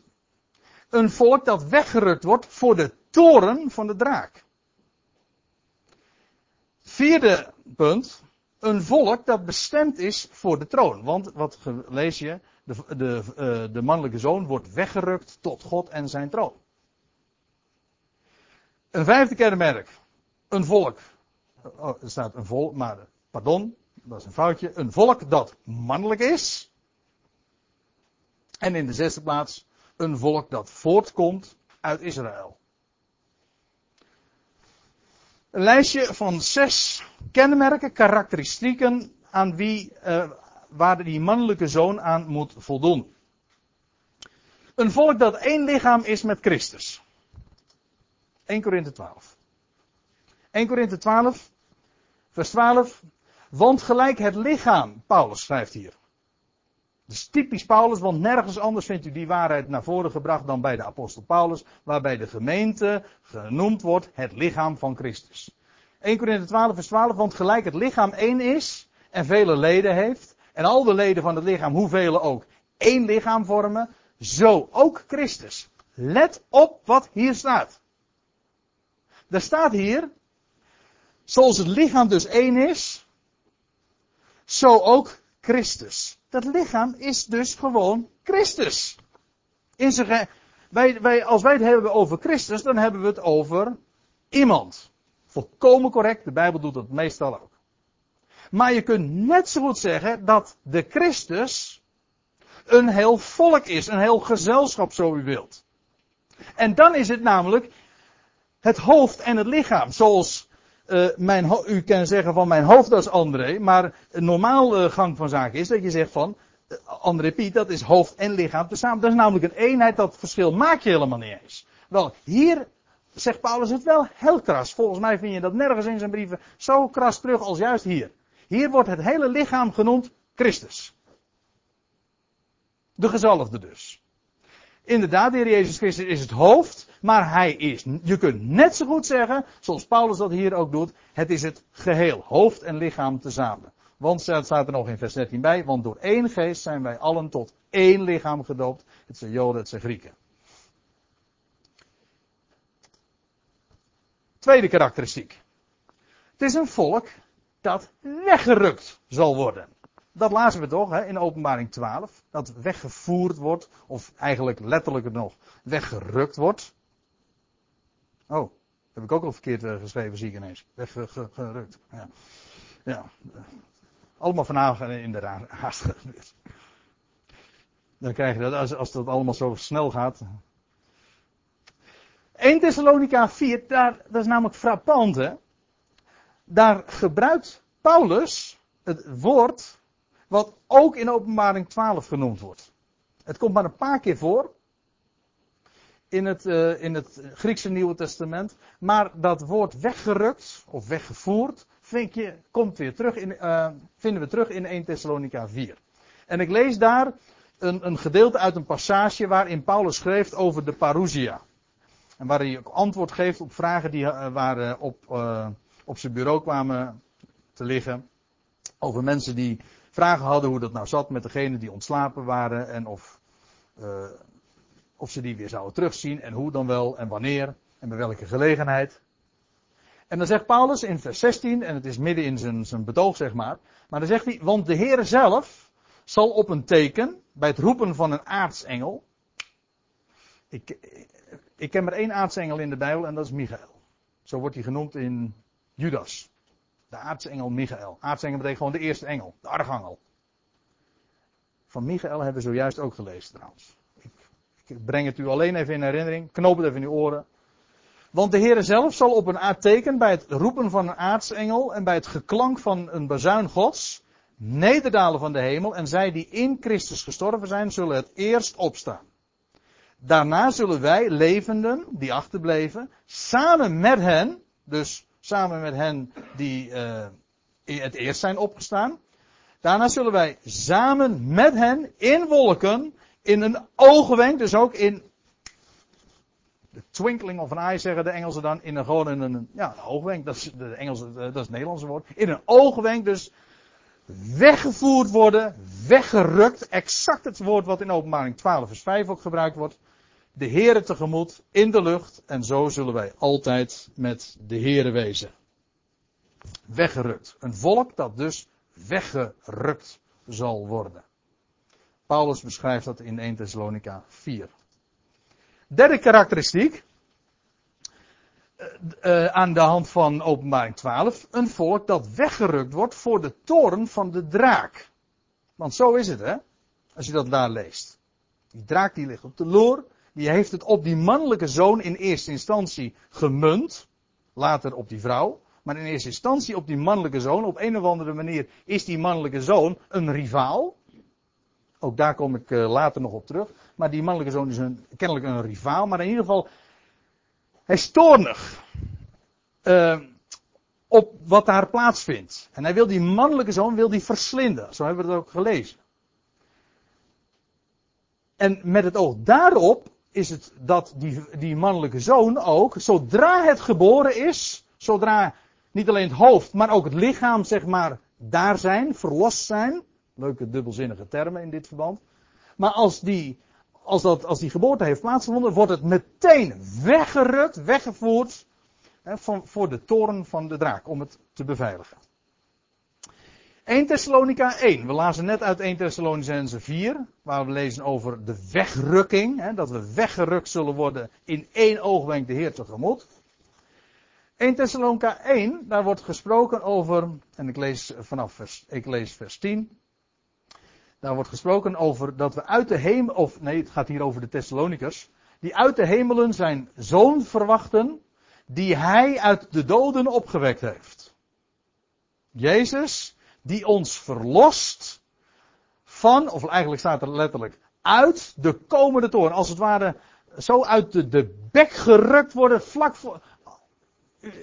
een volk dat weggerukt wordt voor de toren van de draak. Vierde punt, een volk dat bestemd is voor de troon. Want wat lees je? De, de, uh, de mannelijke zoon wordt weggerukt tot God en zijn troon. Een vijfde kenmerk. Een volk. Oh, er staat een volk, maar pardon, dat is een foutje. Een volk dat mannelijk is. En in de zesde plaats, een volk dat voortkomt uit Israël. Een lijstje van zes kenmerken, karakteristieken aan wie, uh, waar die mannelijke zoon aan moet voldoen. Een volk dat één lichaam is met Christus. 1 Korinthe 12. 1 Korinthe 12, vers 12. Want gelijk het lichaam, Paulus schrijft hier. Dat is typisch Paulus, want nergens anders vindt u die waarheid naar voren gebracht dan bij de apostel Paulus, waarbij de gemeente genoemd wordt het lichaam van Christus. 1 Corinthië 12 vers 12, want gelijk het lichaam één is en vele leden heeft, en al de leden van het lichaam, hoeveel ook, één lichaam vormen, zo ook Christus. Let op wat hier staat. Er staat hier, zoals het lichaam dus één is, zo ook Christus. Dat lichaam is dus gewoon Christus. In wij, wij, als wij het hebben over Christus, dan hebben we het over iemand. Volkomen correct, de Bijbel doet dat meestal ook. Maar je kunt net zo goed zeggen dat de Christus een heel volk is, een heel gezelschap, zo u wilt. En dan is het namelijk het hoofd en het lichaam, zoals uh, mijn, u kan zeggen van mijn hoofd dat is André, maar een normaal uh, gang van zaken is dat je zegt van uh, André Piet, dat is hoofd en lichaam tezamen. Dat is namelijk een eenheid, dat verschil maak je helemaal niet eens. Wel, hier zegt Paulus het wel heel kras. Volgens mij vind je dat nergens in zijn brieven zo kras terug als juist hier. Hier wordt het hele lichaam genoemd Christus. De gezalfde dus. Inderdaad, de Heer Jezus Christus is het hoofd, maar hij is, je kunt net zo goed zeggen, zoals Paulus dat hier ook doet, het is het geheel, hoofd en lichaam tezamen. Want staat er nog in vers 13 bij, want door één geest zijn wij allen tot één lichaam gedoopt. Het zijn Joden, het zijn Grieken. Tweede karakteristiek. Het is een volk dat weggerukt zal worden. Dat lazen we toch hè, in openbaring 12. Dat weggevoerd wordt, of eigenlijk letterlijk nog weggerukt wordt. Oh, heb ik ook al verkeerd uh, geschreven, zie ik ineens. Weggerukt. Ja. ja. Allemaal vanavond in de haast gebeurd. Dan krijg je dat, als, als dat allemaal zo snel gaat. 1 Thessalonica 4, daar, dat is namelijk frappant hè. Daar gebruikt Paulus het woord wat ook in openbaring 12 genoemd wordt. Het komt maar een paar keer voor in het, uh, in het Griekse Nieuwe Testament. Maar dat woord weggerukt of weggevoerd vind je, komt weer terug in, uh, vinden we terug in 1 Thessalonica 4. En ik lees daar een, een gedeelte uit een passage waarin Paulus schreef over de parousia. En waar hij ook antwoord geeft op vragen die uh, waren op, op zijn bureau kwamen te liggen. Over mensen die vragen hadden hoe dat nou zat met degenen die ontslapen waren en of of ze die weer zouden terugzien en hoe dan wel en wanneer en bij welke gelegenheid. En dan zegt Paulus in vers 16, en het is midden in zijn, zijn betoog zeg maar, maar dan zegt hij, want de Heer zelf zal op een teken, bij het roepen van een aartsengel, ik, ik ken maar één aartsengel in de Bijbel en dat is Michael. Zo wordt hij genoemd in Judas. De aartsengel Michael. Aartsengel betekent gewoon de eerste engel, de archangel. Van Michael hebben we zojuist ook gelezen trouwens. Ik breng het u alleen even in herinnering. Knoop het even in uw oren. Want de Heer zelf zal op een aard teken bij het roepen van een aartsengel en bij het geklank van een bazuin gods nederdalen van de hemel en zij die in Christus gestorven zijn, zullen het eerst opstaan. Daarna zullen wij, levenden, die achterbleven, samen met hen, dus samen met hen die uh, het eerst zijn opgestaan, daarna zullen wij samen met hen in wolken, in een ogenwenk, dus ook in de twinkling of an eye zeggen de Engelsen dan, in een gewoon in een, ja, een oogwenk, dat is de Engelse, eh, dat is het Nederlandse woord, in een oogwenk dus weggevoerd worden, weggerukt, exact het woord wat in openbaring 12 vers 5 ook gebruikt wordt, de Heere tegemoet in de lucht en zo zullen wij altijd met de Heere wezen. Weggerukt. Een volk dat dus weggerukt zal worden. Paulus beschrijft dat in 1 Thessalonica 4. Derde karakteristiek. Uh, aan de hand van openbaring 12. Een volk dat weggerukt wordt voor de toren van de draak. Want zo is het hè. Als je dat daar leest. Die draak die ligt op de loer. Die heeft het op die mannelijke zoon in eerste instantie gemunt. Later op die vrouw. Maar in eerste instantie op die mannelijke zoon. Op een of andere manier is die mannelijke zoon een rivaal. Ook daar kom ik uh, later nog op terug. Maar die mannelijke zoon is een, kennelijk een rivaal. Maar in ieder geval, hij is toornig. Uh, op wat daar plaatsvindt. En hij wil die mannelijke zoon wil die verslinden. Zo hebben we het ook gelezen. En met het oog daarop is het dat die, die mannelijke zoon ook, zodra het geboren is, zodra niet alleen het hoofd, maar ook het lichaam, zeg maar, daar zijn, verlost zijn. Leuke dubbelzinnige termen in dit verband. Maar als die, als dat, als die geboorte heeft plaatsgevonden, wordt het meteen weggerukt, weggevoerd, hè, van, voor de toren van de draak, om het te beveiligen. 1 Thessalonica 1. We lazen net uit 1 Thessalonicense 4, waar we lezen over de wegrukking. Hè, dat we weggerukt zullen worden in één oogwenk de Heer tegemoet. 1 Thessalonica 1, daar wordt gesproken over, en ik lees vanaf vers, ik lees vers 10. Daar wordt gesproken over dat we uit de hemel, of nee, het gaat hier over de Thessalonikers, die uit de hemelen zijn zoon verwachten, die hij uit de doden opgewekt heeft. Jezus, die ons verlost van, of eigenlijk staat er letterlijk, uit de komende toren. Als het ware zo uit de, de bek gerukt worden, vlak voor,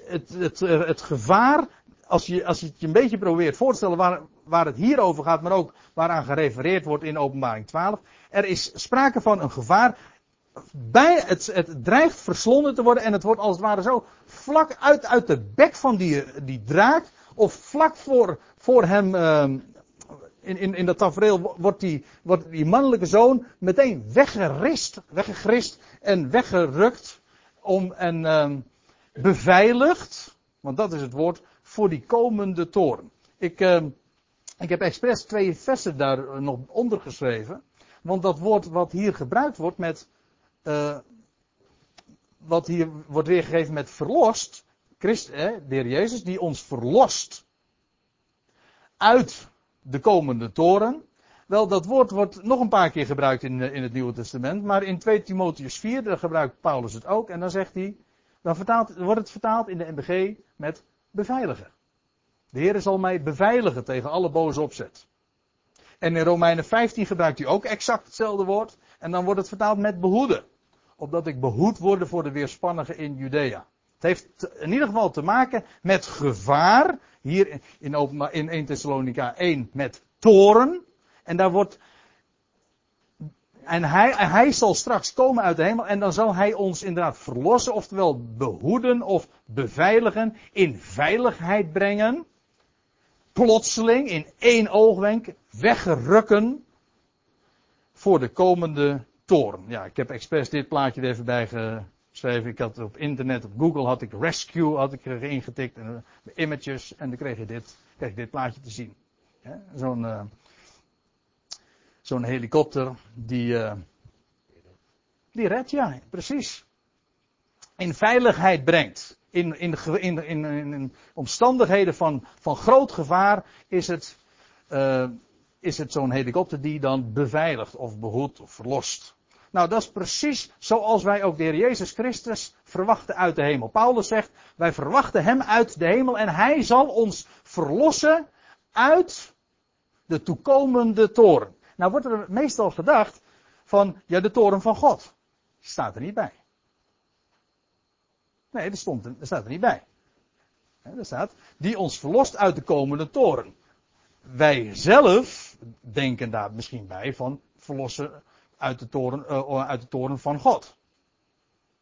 het, het, het gevaar, als je, als je het je een beetje probeert voor te stellen waar, waar het hier over gaat, maar ook waaraan gerefereerd wordt in openbaring 12. Er is sprake van een gevaar. Bij het, het dreigt verslonden te worden en het wordt als het ware zo vlak uit, uit de bek van die, die draak, of vlak voor, voor hem, uh, in, in, in dat tafereel wordt die, wordt die mannelijke zoon meteen weggerist, weggegrist en weggerukt om, en uh, beveiligd, want dat is het woord, voor die komende toren. Ik, uh, ik heb expres twee versen daar nog onder geschreven. Want dat woord wat hier gebruikt wordt met. Uh, wat hier wordt weergegeven met verlost. Christ, hè, de heer Jezus, die ons verlost. Uit de komende toren. Wel, dat woord wordt nog een paar keer gebruikt in, in het Nieuwe Testament. Maar in 2 Timotheus 4, daar gebruikt Paulus het ook. En dan zegt hij. Dan vertaalt, wordt het vertaald in de NBG met beveiligen. De Heer zal mij beveiligen tegen alle boze opzet. En in Romeinen 15 gebruikt hij ook exact hetzelfde woord. En dan wordt het vertaald met behoeden. Opdat ik behoed word voor de weerspannigen in Judea. Het heeft in ieder geval te maken met gevaar. Hier in, in 1 Thessalonica 1 met toren. En daar wordt. En hij, hij zal straks komen uit de hemel en dan zal hij ons inderdaad verlossen, oftewel behoeden of beveiligen, in veiligheid brengen plotseling in één oogwenk weggerukken voor de komende toren. Ja, ik heb expres dit plaatje er even bij geschreven. Ik had op internet, op Google had ik rescue had ik ingetikt en uh, images en dan kreeg je dit, kreeg je dit plaatje te zien. Zo'n uh, zo'n helikopter die uh, die redt, ja, precies. In veiligheid brengt in, in, in, in, omstandigheden van, van groot gevaar is het, is het zo'n helikopter die dan beveiligt of behoedt of verlost. Nou, dat is precies zoals wij ook de Heer Jezus Christus verwachten uit de hemel. Paulus zegt, wij verwachten Hem uit de hemel en Hij zal ons verlossen uit De toekomende toren. Nou wordt er meestal gedacht van, ja, de toren van God. Staat er niet bij. Nee, dat, stond, dat staat er niet bij. Er staat, die ons verlost uit de komende toren. Wij zelf denken daar misschien bij van verlossen uit de toren, uh, uit de toren van God.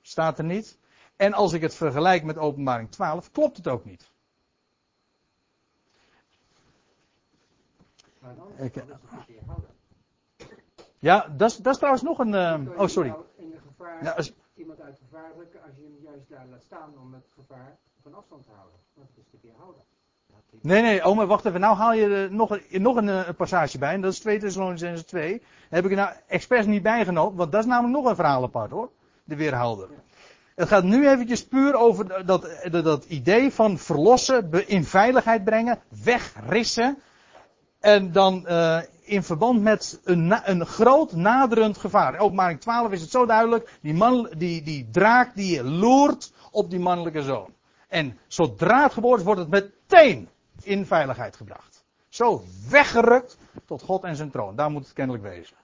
Staat er niet. En als ik het vergelijk met openbaring 12, klopt het ook niet. Ik, ja, dat is, dat is trouwens nog een. Uh, oh, sorry. Ja, als, iemand uit gevaarlijke, als je hem juist daar laat staan om het gevaar van afstand te houden. Want het is te weerhouden. Nee, nee, oh, maar wacht even. Nou haal je er nog, een, nog een, een passage bij. En dat is 2 Thessalonians 2. Daar heb ik er nou expres niet bijgenomen. Want dat is namelijk nog een verhaal apart hoor. De weerhouder. Het gaat nu eventjes puur over dat, dat, dat idee van verlossen, in veiligheid brengen, wegrissen. En dan uh, in verband met een, een groot naderend gevaar. In openbaring 12 is het zo duidelijk. Die, man, die, die draak die loert op die mannelijke zoon. En zodra het geboren is, wordt het meteen in veiligheid gebracht. Zo weggerukt tot God en zijn troon. Daar moet het kennelijk wezen.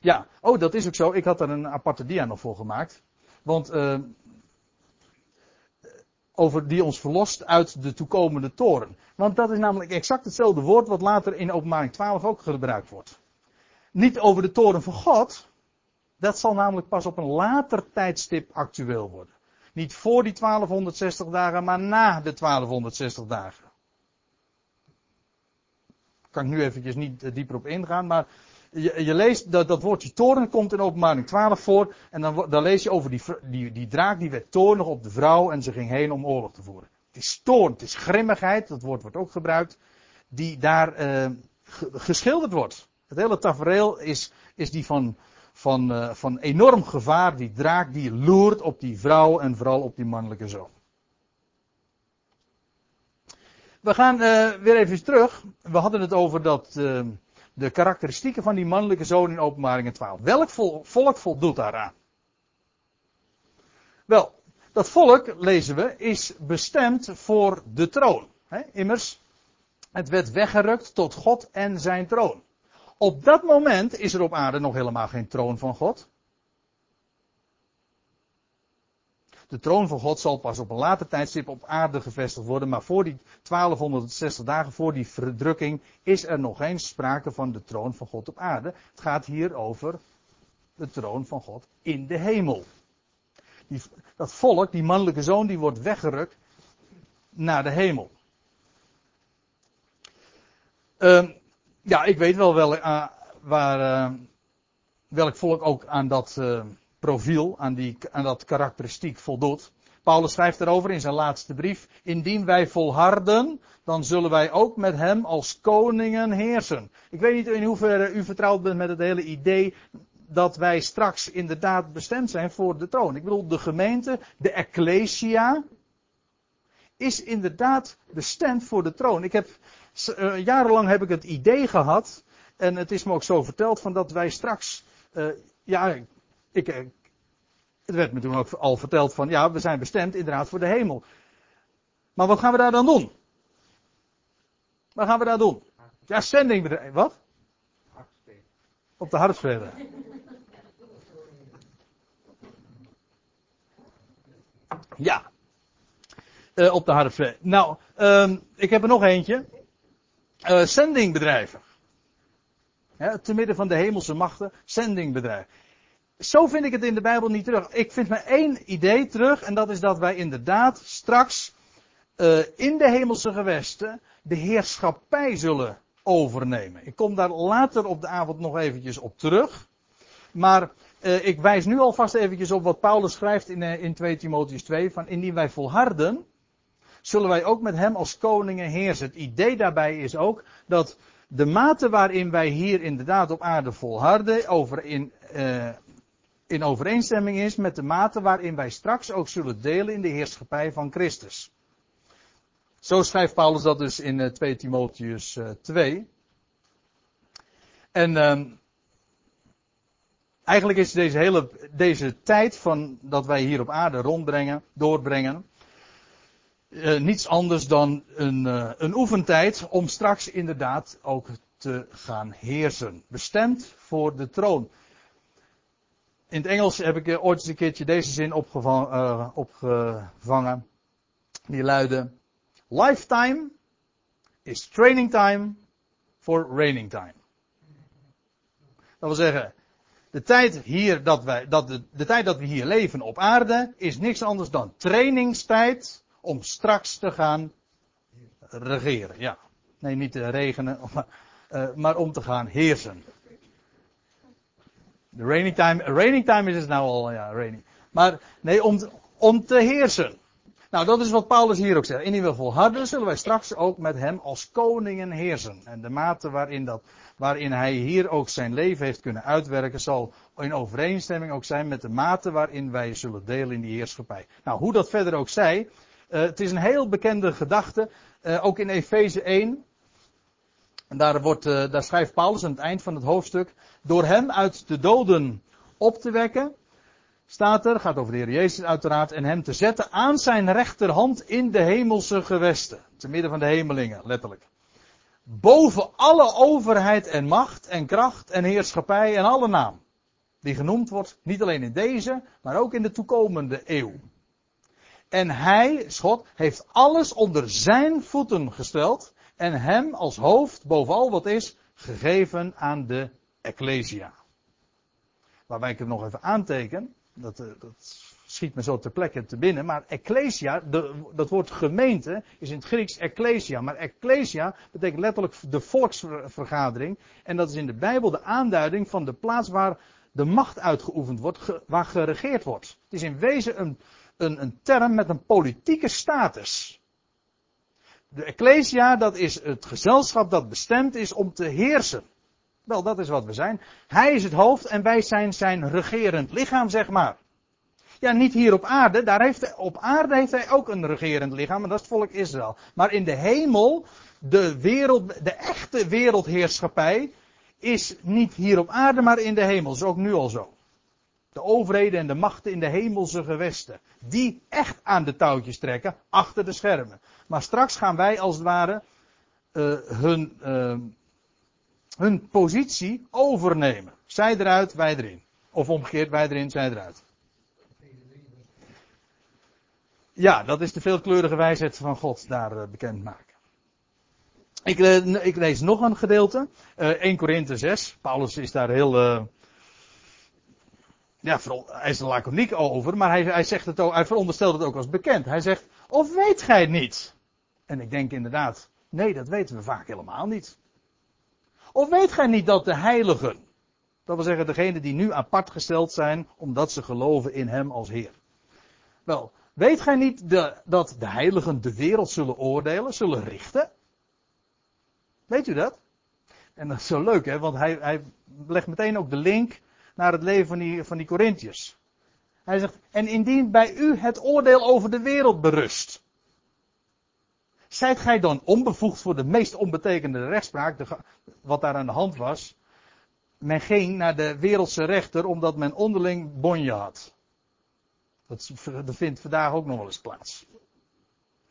Ja, oh dat is ook zo. Ik had er een aparte dia nog voor gemaakt. Want uh, over die ons verlost uit de toekomende toren. Want dat is namelijk exact hetzelfde woord wat later in openbaring 12 ook gebruikt wordt. Niet over de toren van God. Dat zal namelijk pas op een later tijdstip actueel worden. Niet voor die 1260 dagen, maar na de 1260 dagen. Kan ik nu eventjes niet dieper op ingaan, maar je, je, leest dat, dat woordje toren komt in openbaring 12 voor. En dan, dan lees je over die, die, die draak die werd toornig op de vrouw en ze ging heen om oorlog te voeren. Het is toorn, het is grimmigheid, dat woord wordt ook gebruikt, die daar uh, geschilderd wordt. Het hele tafereel is, is die van, van, uh, van enorm gevaar, die draak die loert op die vrouw en vooral op die mannelijke zoon. We gaan uh, weer even terug. We hadden het over dat, de karakteristieken van die mannelijke zoon in openbaringen 12. Welk volk voldoet daaraan? Wel, dat volk, lezen we, is bestemd voor de troon. immers, het werd weggerukt tot God en zijn troon. Op dat moment is er op aarde nog helemaal geen troon van God. De troon van God zal pas op een later tijdstip op aarde gevestigd worden, maar voor die 1260 dagen, voor die verdrukking, is er nog geen sprake van de troon van God op aarde. Het gaat hier over de troon van God in de hemel. Die, dat volk, die mannelijke zoon, die wordt weggerukt naar de hemel. Uh, ja, ik weet wel welk, uh, waar, uh, welk volk ook aan dat uh, profiel, aan, die, aan dat karakteristiek voldoet. Paulus schrijft erover in zijn laatste brief. Indien wij volharden, dan zullen wij ook met hem als koningen heersen. Ik weet niet in hoeverre u vertrouwd bent met het hele idee dat wij straks inderdaad bestemd zijn voor de troon. Ik bedoel, de gemeente, de ecclesia, is inderdaad bestemd voor de troon. Ik heb, uh, jarenlang heb ik het idee gehad, en het is me ook zo verteld, van dat wij straks, uh, ja, ik, eh, het werd me toen ook al verteld van, ja, we zijn bestemd inderdaad voor de hemel. Maar wat gaan we daar dan doen? Wat gaan we daar doen? Ja, zendingbedrijf. Wat? Op de hartsvrede. Ja. Uh, op de hartsvrede. Nou, uh, ik heb er nog eentje. Uh, zendingbedrijven. Ja, te midden van de hemelse machten, zendingbedrijven. Zo vind ik het in de Bijbel niet terug. Ik vind maar één idee terug en dat is dat wij inderdaad straks uh, in de hemelse gewesten de heerschappij zullen overnemen. Ik kom daar later op de avond nog eventjes op terug. Maar uh, ik wijs nu alvast eventjes op wat Paulus schrijft in, uh, in 2 Timotheus 2. Van indien wij volharden, zullen wij ook met hem als koningen heersen. Het idee daarbij is ook dat de mate waarin wij hier inderdaad op aarde volharden, over in, in overeenstemming is met de mate waarin wij straks ook zullen delen in de heerschappij van Christus. Zo schrijft Paulus dat dus in 2 eh, Timotheus 2. Eh, en uh, eigenlijk is deze hele deze tijd van dat wij hier op aarde rondbrengen, doorbrengen, uh, niets anders dan een, een oefentijd om straks inderdaad ook te gaan heersen. Bestemd voor de troon. In het Engels heb ik ooit eens een keertje deze zin opgevangen. opgevangen. Die luidde: Lifetime is training time for raining time. Dat wil zeggen, de tijd hier dat wij, dat de, de tijd dat we hier leven op aarde is niks anders dan trainingstijd om straks te gaan regeren. Ja. Nee, niet te regenen, uh, maar om te gaan heersen. De raining time, raining time is het nou al, ja, raining. Maar nee, om, om te heersen. Nou, dat is wat Paulus hier ook zegt. In die we volharden, zullen wij straks ook met hem als koningen heersen. En de mate waarin, dat, waarin hij hier ook zijn leven heeft kunnen uitwerken, zal in overeenstemming ook zijn met de mate waarin wij zullen delen in die heerschappij. Nou, hoe dat verder ook zij, uh, het is een heel bekende gedachte, uh, ook in Efeze 1. En daar, wordt, uh, daar schrijft Paulus aan het eind van het hoofdstuk, door hem uit de doden op te wekken, staat er, gaat over de Heer Jezus uiteraard, en hem te zetten aan zijn rechterhand in de hemelse gewesten. Te midden van de hemelingen, letterlijk. Boven alle overheid en macht en kracht en heerschappij en alle naam. Die genoemd wordt, niet alleen in deze, maar ook in de toekomende eeuw. En hij, God, heeft alles onder zijn voeten gesteld en hem als hoofd boven al wat is, gegeven aan de Ecclesia. Waarbij ik het nog even aanteken. Dat, eh, dat schiet me zo ter plekke te binnen. Maar ecclesia, de, dat woord gemeente, is in het Grieks ecclesia. Maar ecclesia betekent letterlijk de volksvergadering. En dat is in de Bijbel de aanduiding van de plaats waar de macht uitgeoefend wordt, waar geregeerd wordt. Het is in wezen een, een, een term met een politieke status. De ecclesia, dat is het gezelschap dat bestemd is om te heersen. Wel, dat is wat we zijn. Hij is het hoofd en wij zijn zijn regerend lichaam, zeg maar. Ja, niet hier op aarde. Daar heeft op aarde heeft hij ook een regerend lichaam, en dat is het volk Israël. Maar in de hemel, de wereld, de echte wereldheerschappij, is niet hier op aarde, maar in de hemel. Dat is ook nu al zo. De overheden en de machten in de hemelse gewesten. Die echt aan de touwtjes trekken, achter de schermen. Maar straks gaan wij als het ware uh, hun, uh, hun positie overnemen. Zij eruit, wij erin. Of omgekeerd, wij erin, zij eruit. Ja, dat is de veelkleurige wijsheid van God daar uh, bekend maken. Ik, lees nog een gedeelte. Uh, 1 Korinthe 6. Paulus is daar heel. Ja, hij is er laconiek over, maar hij, hij, zegt het ook, hij veronderstelt het ook als bekend. Hij zegt: Of weet gij niet? En ik denk inderdaad, nee, dat weten we vaak helemaal niet. Of weet gij niet dat de heiligen, dat wil zeggen degenen die nu apart gesteld zijn, omdat ze geloven in Hem als Heer. Wel, weet gij niet de, dat de heiligen de wereld zullen oordelen, zullen richten? Weet u dat? En dat is zo leuk, hè, want hij, hij legt meteen ook de link naar het leven van die, van die Corinthiërs. Hij zegt, en indien bij u het oordeel over de wereld berust. Zijt gij dan onbevoegd voor de meest onbetekende rechtspraak, de, wat daar aan de hand was? Men ging naar de wereldse rechter omdat men onderling bonje had. Dat, vindt vandaag ook nog wel eens plaats.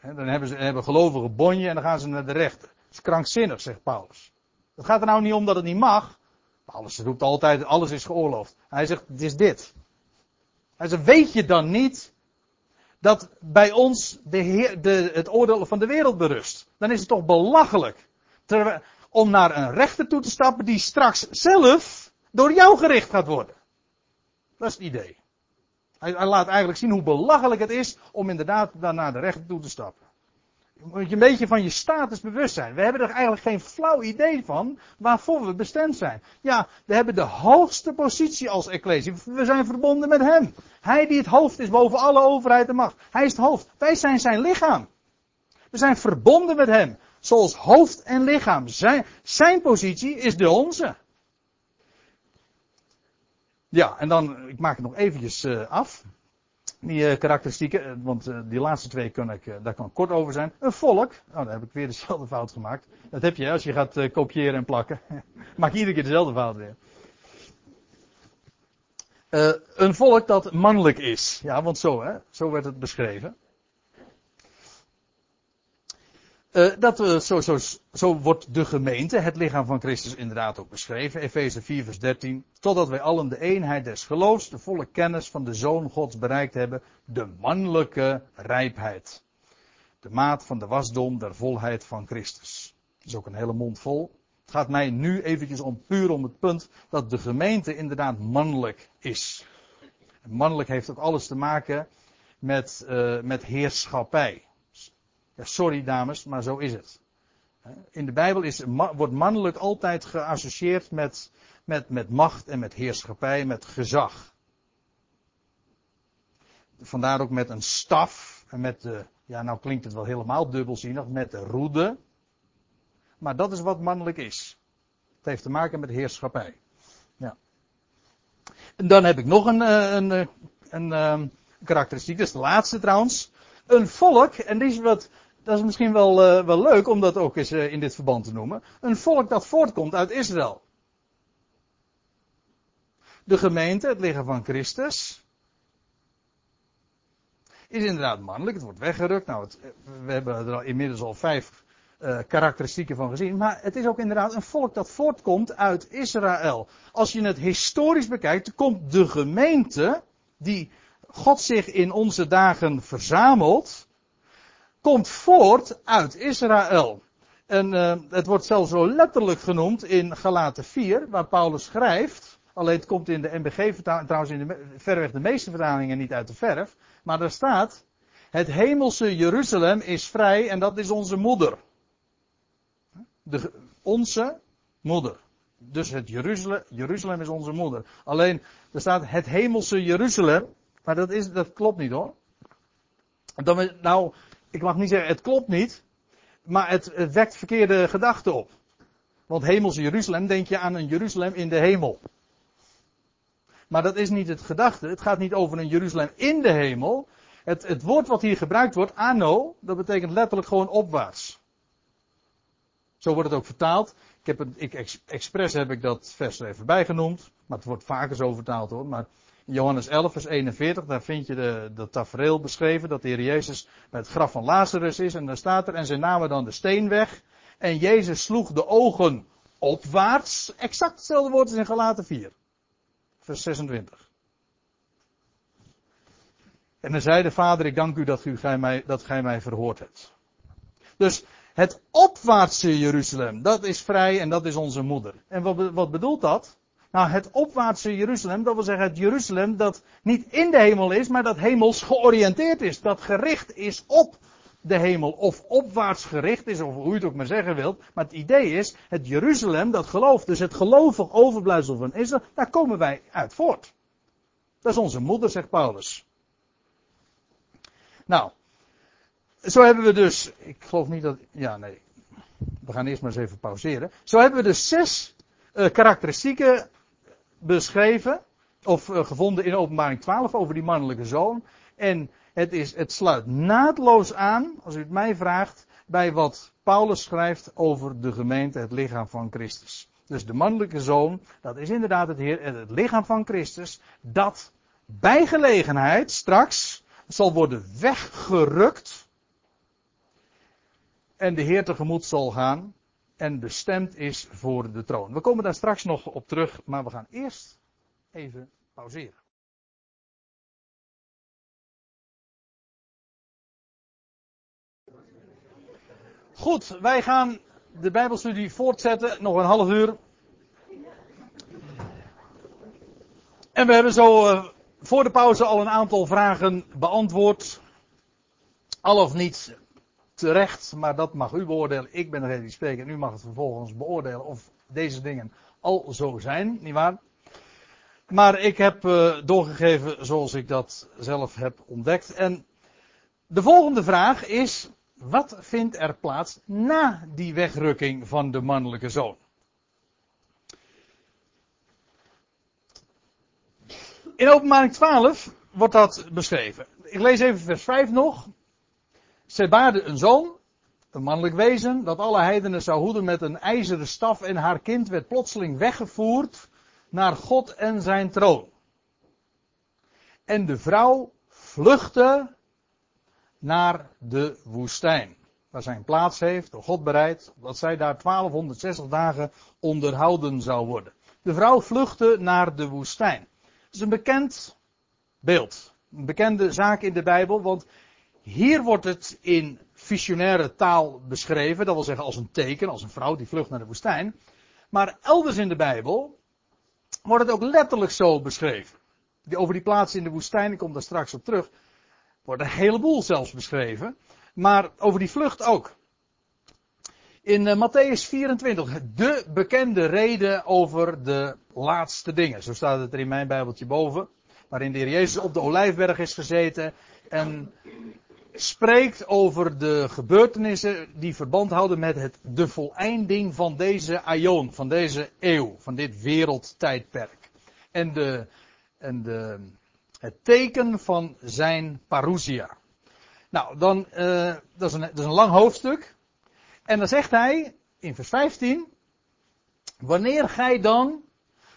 dan hebben ze hebben gelovigen bonje en dan gaan ze naar de rechter. Dat is krankzinnig, zegt Paulus. Het gaat er nou niet om dat het niet mag. Paulus roept altijd, alles is geoorloofd. Hij zegt, het is dit. Hij zegt, weet je dan niet dat bij ons de heer, de, het oordeel van de wereld berust? Dan is het toch belachelijk om naar een rechter toe te stappen die straks zelf door jou gericht gaat worden. Dat is het idee. Hij, hij laat eigenlijk zien hoe belachelijk het is om inderdaad dan naar de rechter toe te stappen moet je een beetje van je status bewust zijn. We hebben er eigenlijk geen flauw idee van waarvoor we bestemd zijn. Ja, we hebben de hoogste positie als ecclesie. We zijn verbonden met Hem. Hij die het hoofd is boven alle overheid en macht. Hij is het hoofd. Wij zijn zijn lichaam. We zijn verbonden met Hem. Zoals hoofd en lichaam. Zijn, zijn positie is de onze. Ja, en dan, ik maak het nog eventjes uh, af die uh, karakteristieken, eh, want uh, die laatste twee kan ik, daar kan ik kort over zijn. Een volk, oh, daar heb ik weer dezelfde fout gemaakt. Dat heb je als je gaat kopiëren en plakken. Maak iedere keer dezelfde fout weer. een volk dat mannelijk is. Ja, want zo hè, zo werd het beschreven. Uh, dat, uh, zo, zo, zo wordt de gemeente, het lichaam van Christus, inderdaad ook beschreven. Efeze 4, vers 13. Totdat wij allen de eenheid des geloofs, de volle kennis van de Zoon Gods bereikt hebben, de mannelijke rijpheid. De maat van de wasdom der volheid van Christus. Dat is ook een hele mond vol. Het gaat mij nu eventjes om puur om het punt dat de gemeente inderdaad mannelijk is. Mannelijk heeft ook alles te maken met, uh, met heerschappij. Sorry dames, maar zo is het. In de Bijbel is, wordt mannelijk altijd geassocieerd met, met, met macht en met heerschappij, met gezag. Vandaar ook met een staf en met de, ja nou klinkt het wel helemaal dubbelzinnig, met de roede. Maar dat is wat mannelijk is. Het heeft te maken met heerschappij. Ja. En dan heb ik nog een, eh, een, een, een, een karakteristiek, dat is de laatste trouwens. Een volk, en die is wat, dat is misschien wel, uh, wel leuk om dat ook eens uh, in dit verband te noemen. Een volk dat voortkomt uit Israël. De gemeente, het lichaam van Christus, is inderdaad mannelijk. Het wordt weggerukt. Nou, het, we hebben er al inmiddels al vijf karakteristieken van gezien. Maar het is ook inderdaad een volk dat voortkomt uit Israël. Als je het historisch bekijkt, komt de gemeente, die God zich in onze dagen verzamelt, komt voort uit Israël. En uh, het wordt zelfs zo letterlijk genoemd in Galaten 4, waar Paulus schrijft. Alleen het komt in de MBG-vertaling, trouwens in de, verreweg de meeste vertalingen niet uit de verf. Maar daar staat, het hemelse Jeruzalem is vrij en dat is onze moeder. De, onze moeder. Dus het Jeruzalem, Jeruzalem is onze moeder. Alleen, er staat het hemelse Jeruzalem. Maar dat, is, dat klopt niet hoor. Dan, nou, ik mag niet zeggen het klopt niet. Maar het, wekt verkeerde gedachten op. Want hemelse Jeruzalem, denk je aan een Jeruzalem in de hemel. Maar dat is niet het gedachte. Het gaat niet over een Jeruzalem in de hemel. Het, het woord wat hier gebruikt wordt, ano, dat betekent letterlijk gewoon opwaarts. Zo wordt het ook vertaald. Ik heb ik, expres heb ik dat vers er even bijgenoemd. Maar het wordt vaker zo vertaald hoor. Maar Johannes 11 vers 41, daar vind je de, tafereel beschreven. Dat de Heer Jezus bij het graf van Lazarus is. En dan staat er, en ze namen dan de steen weg. En Jezus sloeg de ogen opwaarts. Exact hetzelfde woord als in Galaten 4. Vers 26. En dan zei de vader, ik dank u dat, u gij mij, dat gij mij verhoord hebt. Dus het opwaartse Jeruzalem, dat is vrij en dat is onze moeder. En wat, wat bedoelt dat? Nou, het opwaartse Jeruzalem, dat wil zeggen het Jeruzalem dat niet in de hemel is, maar dat hemels georiënteerd is. Dat gericht is op de hemel. Of opwaarts gericht is, of hoe u het ook maar zeggen wilt. Maar het idee is, het Jeruzalem dat gelooft. Dus het gelovig overblijfsel van Israël, daar komen wij uit voort. Dat is onze moeder, zegt Paulus. Nou, zo hebben we dus, ik geloof niet dat, ja nee, we gaan eerst maar eens even pauzeren. Zo hebben we dus zes uh, karakteristieken beschreven, of uh, gevonden in openbaring 12 over die mannelijke zoon. En het, is, het sluit naadloos aan, als u het mij vraagt, bij wat Paulus schrijft over de gemeente, het lichaam van Christus. Dus de mannelijke zoon, dat is inderdaad het, heer, het lichaam van Christus, dat bij gelegenheid straks zal worden weggerukt en de Heer tegemoet zal gaan en bestemd is voor de troon. We komen daar straks nog op terug, maar we gaan eerst even pauzeren. Goed, wij gaan de Bijbelstudie voortzetten, nog een half uur. En we hebben zo uh, voor de pauze al een aantal vragen beantwoord. Al of niet terecht, maar dat mag u beoordelen. Ik ben degene die spreekt en u mag het vervolgens beoordelen of deze dingen al zo zijn, nietwaar? Maar ik heb uh, doorgegeven zoals ik dat zelf heb ontdekt. En de volgende vraag is, wat vindt er plaats na die wegrukking van de mannelijke zoon? In openbaring 12 wordt dat beschreven. Ik lees even vers 5 nog. Zij baarde een zoon, een mannelijk wezen, dat alle heidenen zou hoeden met een ijzeren staf en haar kind werd plotseling weggevoerd naar God en zijn troon. En de vrouw vluchtte naar de woestijn. waar zijn plaats heeft, door God bereid, dat zij daar 1260 dagen onderhouden zou worden. De vrouw vluchtte naar de woestijn. Dat is een bekend beeld. Een bekende zaak in de Bijbel, want hier wordt het in visionaire taal beschreven, dat wil zeggen als een teken, als een vrouw die vlucht naar de woestijn. Maar elders in de Bijbel wordt het ook letterlijk zo beschreven. Over die plaats in de woestijn, ik kom daar straks op terug, wordt een heleboel zelfs beschreven. Maar over die vlucht ook. In uh, Matthäus 24, de bekende reden over de laatste dingen. Zo staat het er in mijn Bijbeltje boven. Waarin de Heer Jezus op de Olijfberg is gezeten en spreekt over de gebeurtenissen die verband houden met het, de voleinding van deze aion, van deze eeuw, van dit wereldtijdperk. En, de, en de, het teken van zijn parousia. Nou, dan, uh, dat, is een, dat is een lang hoofdstuk. En dan zegt hij in vers 15, wanneer gij dan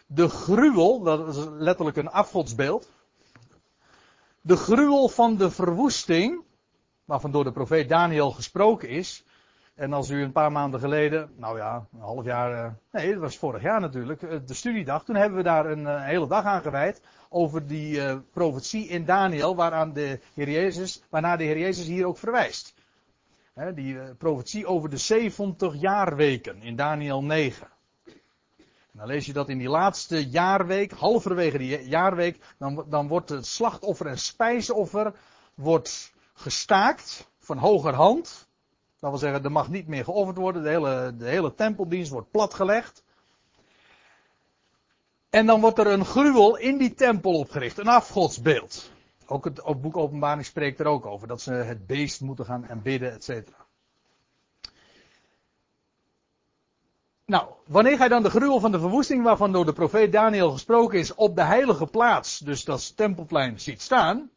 de gruwel, dat is letterlijk een afgodsbeeld, de gruwel van de verwoesting, waarvan door de profeet Daniel gesproken is. En als u een paar maanden geleden, nou ja, een half jaar, eh, nee, dat was vorig jaar natuurlijk, eh, de studiedag, toen hebben we daar een, een hele dag aan gewijd over die profetie in Daniel, waaraan de Heer Jezus, waarna de Heer Jezus hier ook verwijst. Die profetie over de 70 jaarweken in Daniel 9. En dan lees je dat in die laatste jaarweek, halverwege die jaarweek, dan, dan wordt het slachtoffer en spijsoffer wordt gestaakt van hogerhand. Dat wil zeggen, er mag niet meer geofferd worden. De hele, de hele tempeldienst wordt platgelegd. En dan wordt er een gruwel in die tempel opgericht. Een afgodsbeeld. Ook het, boek Openbaring spreekt er ook over. Dat ze het beest moeten gaan aanbidden, et cetera. Nou, wanneer gij dan de gruwel van de verwoesting waarvan door de profeet Daniel gesproken is op de heilige plaats, dus dat tempelplein, ziet staan.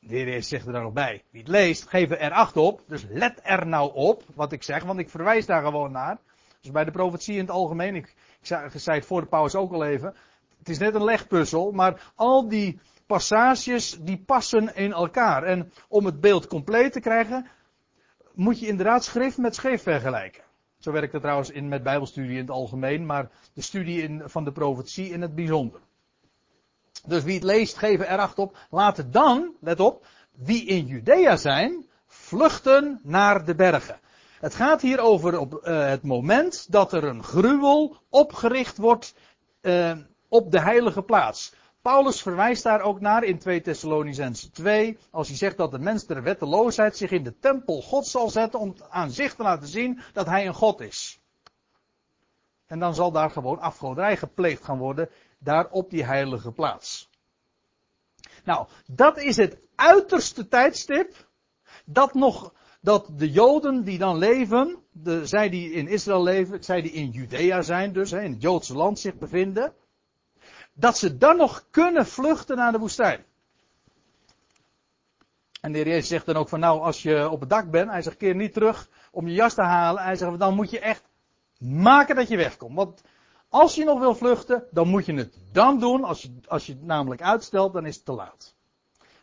De heer zegt er dan nog bij. Wie het leest, geef er acht op. Dus let er nou op wat ik zeg, want ik verwijs daar gewoon naar. Dus bij de profetie in het algemeen, ik, ik zei, het voor de pauze ook al even. Het is net een legpuzzel, maar al die passages die passen in elkaar. En om het beeld compleet te krijgen, moet je inderdaad schrift met schrift vergelijken. Zo werkt het trouwens in, met bijbelstudie in het algemeen, maar de studie in, van de profetie in het bijzonder. Dus wie het leest, geven er acht op. Laten dan, let op, wie in Judea zijn, vluchten naar de bergen. Het gaat hier over op, uh, het moment dat er een gruwel opgericht wordt uh, op de heilige plaats. Paulus verwijst daar ook naar in 2 Thessalonicense 2, als hij zegt dat de mens der wetteloosheid zich in de tempel God zal zetten om aan zich te laten zien dat hij een God is. En dan zal daar gewoon afgoderij gepleegd gaan worden, daar op die heilige plaats. Nou, dat is het uiterste tijdstip dat nog, dat de Joden die dan leven, de, zij die in Israël leven, zij die in Judea zijn dus, in het Joodse land zich bevinden, dat ze dan nog kunnen vluchten naar de woestijn. En de heer Jezus zegt dan ook van nou, als je op het dak bent, hij zegt keer niet terug om je jas te halen. Hij zegt dan moet je echt maken dat je wegkomt. Want als je nog wil vluchten, dan moet je het dan doen. Als je, als je het namelijk uitstelt, dan is het te laat.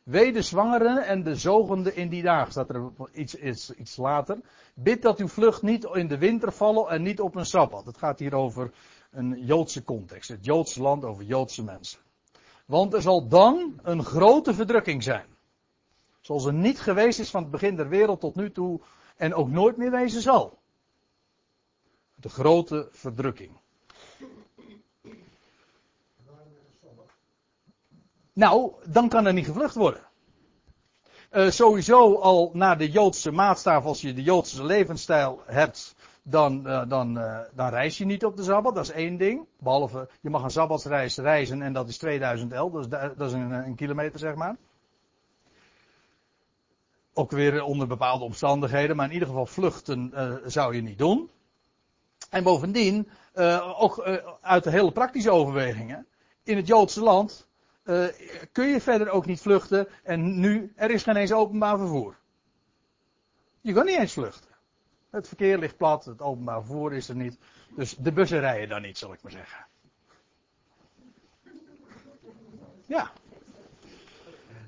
Wee de zwangeren en de zogende in die dagen, staat er iets, iets, iets later. Bid dat uw vlucht niet in de winter vallen en niet op een sabbat. Het gaat hier over een Joodse context. Het Joodse land over Joodse mensen. Want er zal dan een grote verdrukking zijn. Zoals er niet geweest is van het begin der wereld tot nu toe en ook nooit meer wezen zal. De grote verdrukking. Nou, dan kan er niet gevlucht worden. Uh, sowieso al naar de Joodse maatstaf, als je de Joodse levensstijl hebt, dan, uh, dan, uh, dan reis je niet op de Sabbat. Dat is één ding. Behalve, je mag een Sabbatsreis reizen en dat is 2000 L. Dat is, dat is een, een kilometer, zeg maar. Ook weer onder bepaalde omstandigheden, maar in ieder geval vluchten zou je niet doen. En bovendien, ook uit de hele praktische overwegingen. In het Joodse land uh, kun je verder ook niet vluchten. En nu, er is geen eens openbaar vervoer. Je kan niet eens vluchten. Het verkeer ligt plat, het openbaar vervoer is er niet. Dus de bussen rijden dan niet, zal ik maar zeggen. Ja.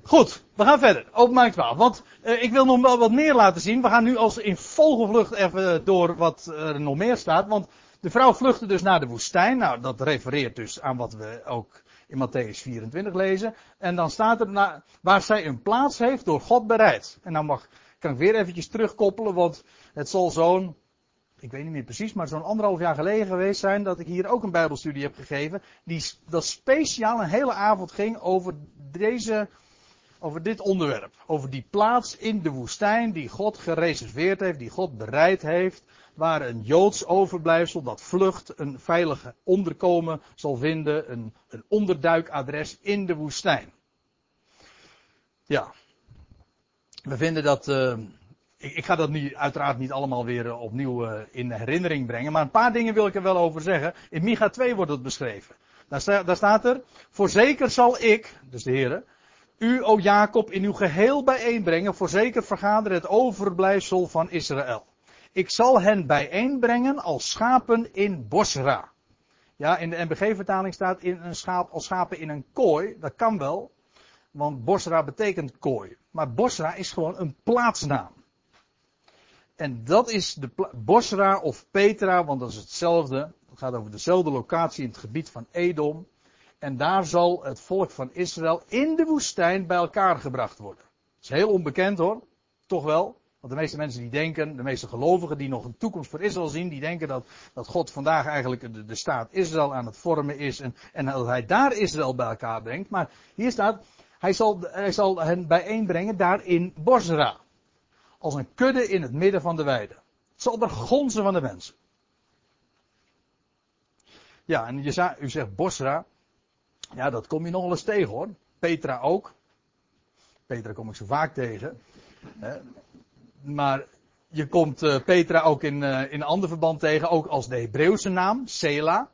Goed, we gaan verder. Openbaring 12. Want uh, ik wil nog wel wat meer laten zien. We gaan nu als in vogelvlucht even door wat er nog meer staat. Want de vrouw vluchtte dus naar de woestijn. Nou, dat refereert dus aan wat we ook in Matthäus 24 lezen. En dan staat er waar zij een plaats heeft door God bereid. En dan mag, kan ik weer eventjes terugkoppelen, want het zal zo'n, ik weet niet meer precies, maar zo'n anderhalf jaar geleden geweest zijn dat ik hier ook een bijbelstudie heb gegeven. Die, dat speciaal een hele avond ging over deze, over dit onderwerp. Over die plaats in de woestijn die God gereserveerd heeft, die God bereid heeft waar een Joods overblijfsel dat vlucht een veilige onderkomen zal vinden, een, een onderduikadres in de woestijn. Ja, we vinden dat. Uh, ik, ga dat nu uiteraard niet allemaal weer uh, opnieuw uh, in herinnering brengen, maar een paar dingen wil ik er wel over zeggen. In Micha 2 wordt het beschreven. Daar, daar staat er: Voorzeker zal ik, dus de Heer, u, o Jacob, in uw geheel bijeenbrengen. Voorzeker vergaderen het overblijfsel van Israël. Ik zal hen bijeenbrengen als schapen in Bosra. Ja, in de NBG-vertaling staat in een schaap, als schapen in een kooi. Dat kan wel, want Bosra betekent kooi. Maar Bosra is gewoon een plaatsnaam. En dat is de Bosra of Petra, want dat is hetzelfde. Het gaat over dezelfde locatie in het gebied van Edom. En daar zal het volk van Israël in de woestijn bij elkaar gebracht worden. Dat is heel onbekend hoor. Toch wel. Want de meeste mensen die denken, de meeste gelovigen die nog een toekomst voor Israël zien, die denken dat, dat God vandaag eigenlijk de, staat Israël aan het vormen is en, en dat hij daar Israël bij elkaar brengt. Maar hier staat, hij zal, hij zal hen bijeenbrengen daar in Bosra. Als een kudde in het midden van de weide. Het zal er gonzen van de mensen. Ja, en je, u zegt Bosra. Ja, dat kom je nog wel eens tegen hoor. Petra ook. Petra kom ik zo vaak tegen maar je komt uh, Petra ook in, uh, in een ander verband tegen, ook als de Hebreeuwse naam, Sela.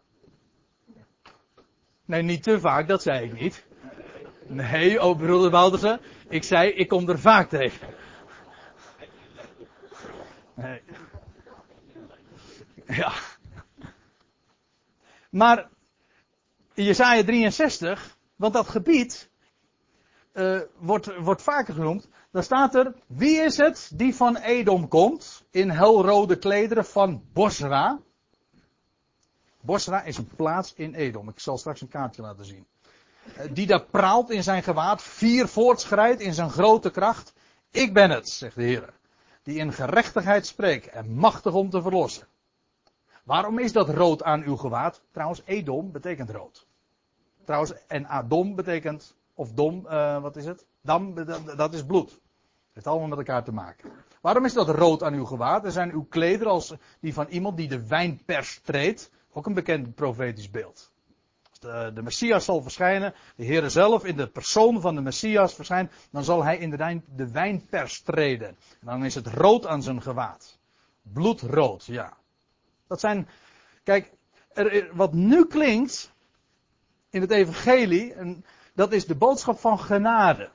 Nee, niet te vaak, dat zei ik niet. Nee, oh broeder Woutersen, ik zei, ik kom er vaak tegen. Nee. Ja. Maar in Jesaja 63, want dat gebied uh, wordt, wordt vaker genoemd, dan staat er, wie is het die van Edom komt, in helrode klederen van Bosra? Bosra is een plaats in Edom. Ik zal straks een kaartje laten zien. Eh, die daar praalt in zijn gewaad, vier voortschrijdt in zijn grote kracht. Ik ben het, zegt de Heer, die in gerechtigheid spreekt en machtig om te verlossen. Waarom is dat rood aan uw gewaad? Trouwens, Edom betekent rood. Trouwens, en Adom betekent, of Dom, uh, wat is het? Dam, dat is bloed heeft allemaal met elkaar te maken. Waarom is dat rood aan uw gewaad? Er zijn uw klederen als die van iemand die de wijnpers treedt. Ook een bekend profetisch beeld. Als de, de Messias zal verschijnen, de Heer zelf in de persoon van de Messias verschijnt, dan zal hij in de, de wijnpers treden. En dan is het rood aan zijn gewaad. Bloedrood, ja. Dat zijn, kijk, er, wat nu klinkt in het evangelie, en dat is de boodschap van genade.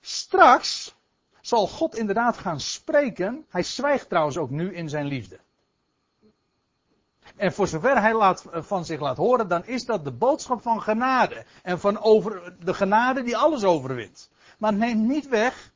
Straks zal God inderdaad gaan spreken. Hij zwijgt trouwens ook nu in zijn liefde. En voor zover hij laat, eh, van zich laat horen, dan is dat de boodschap van genade. En van over, de genade die alles overwint. Maar neem niet weg,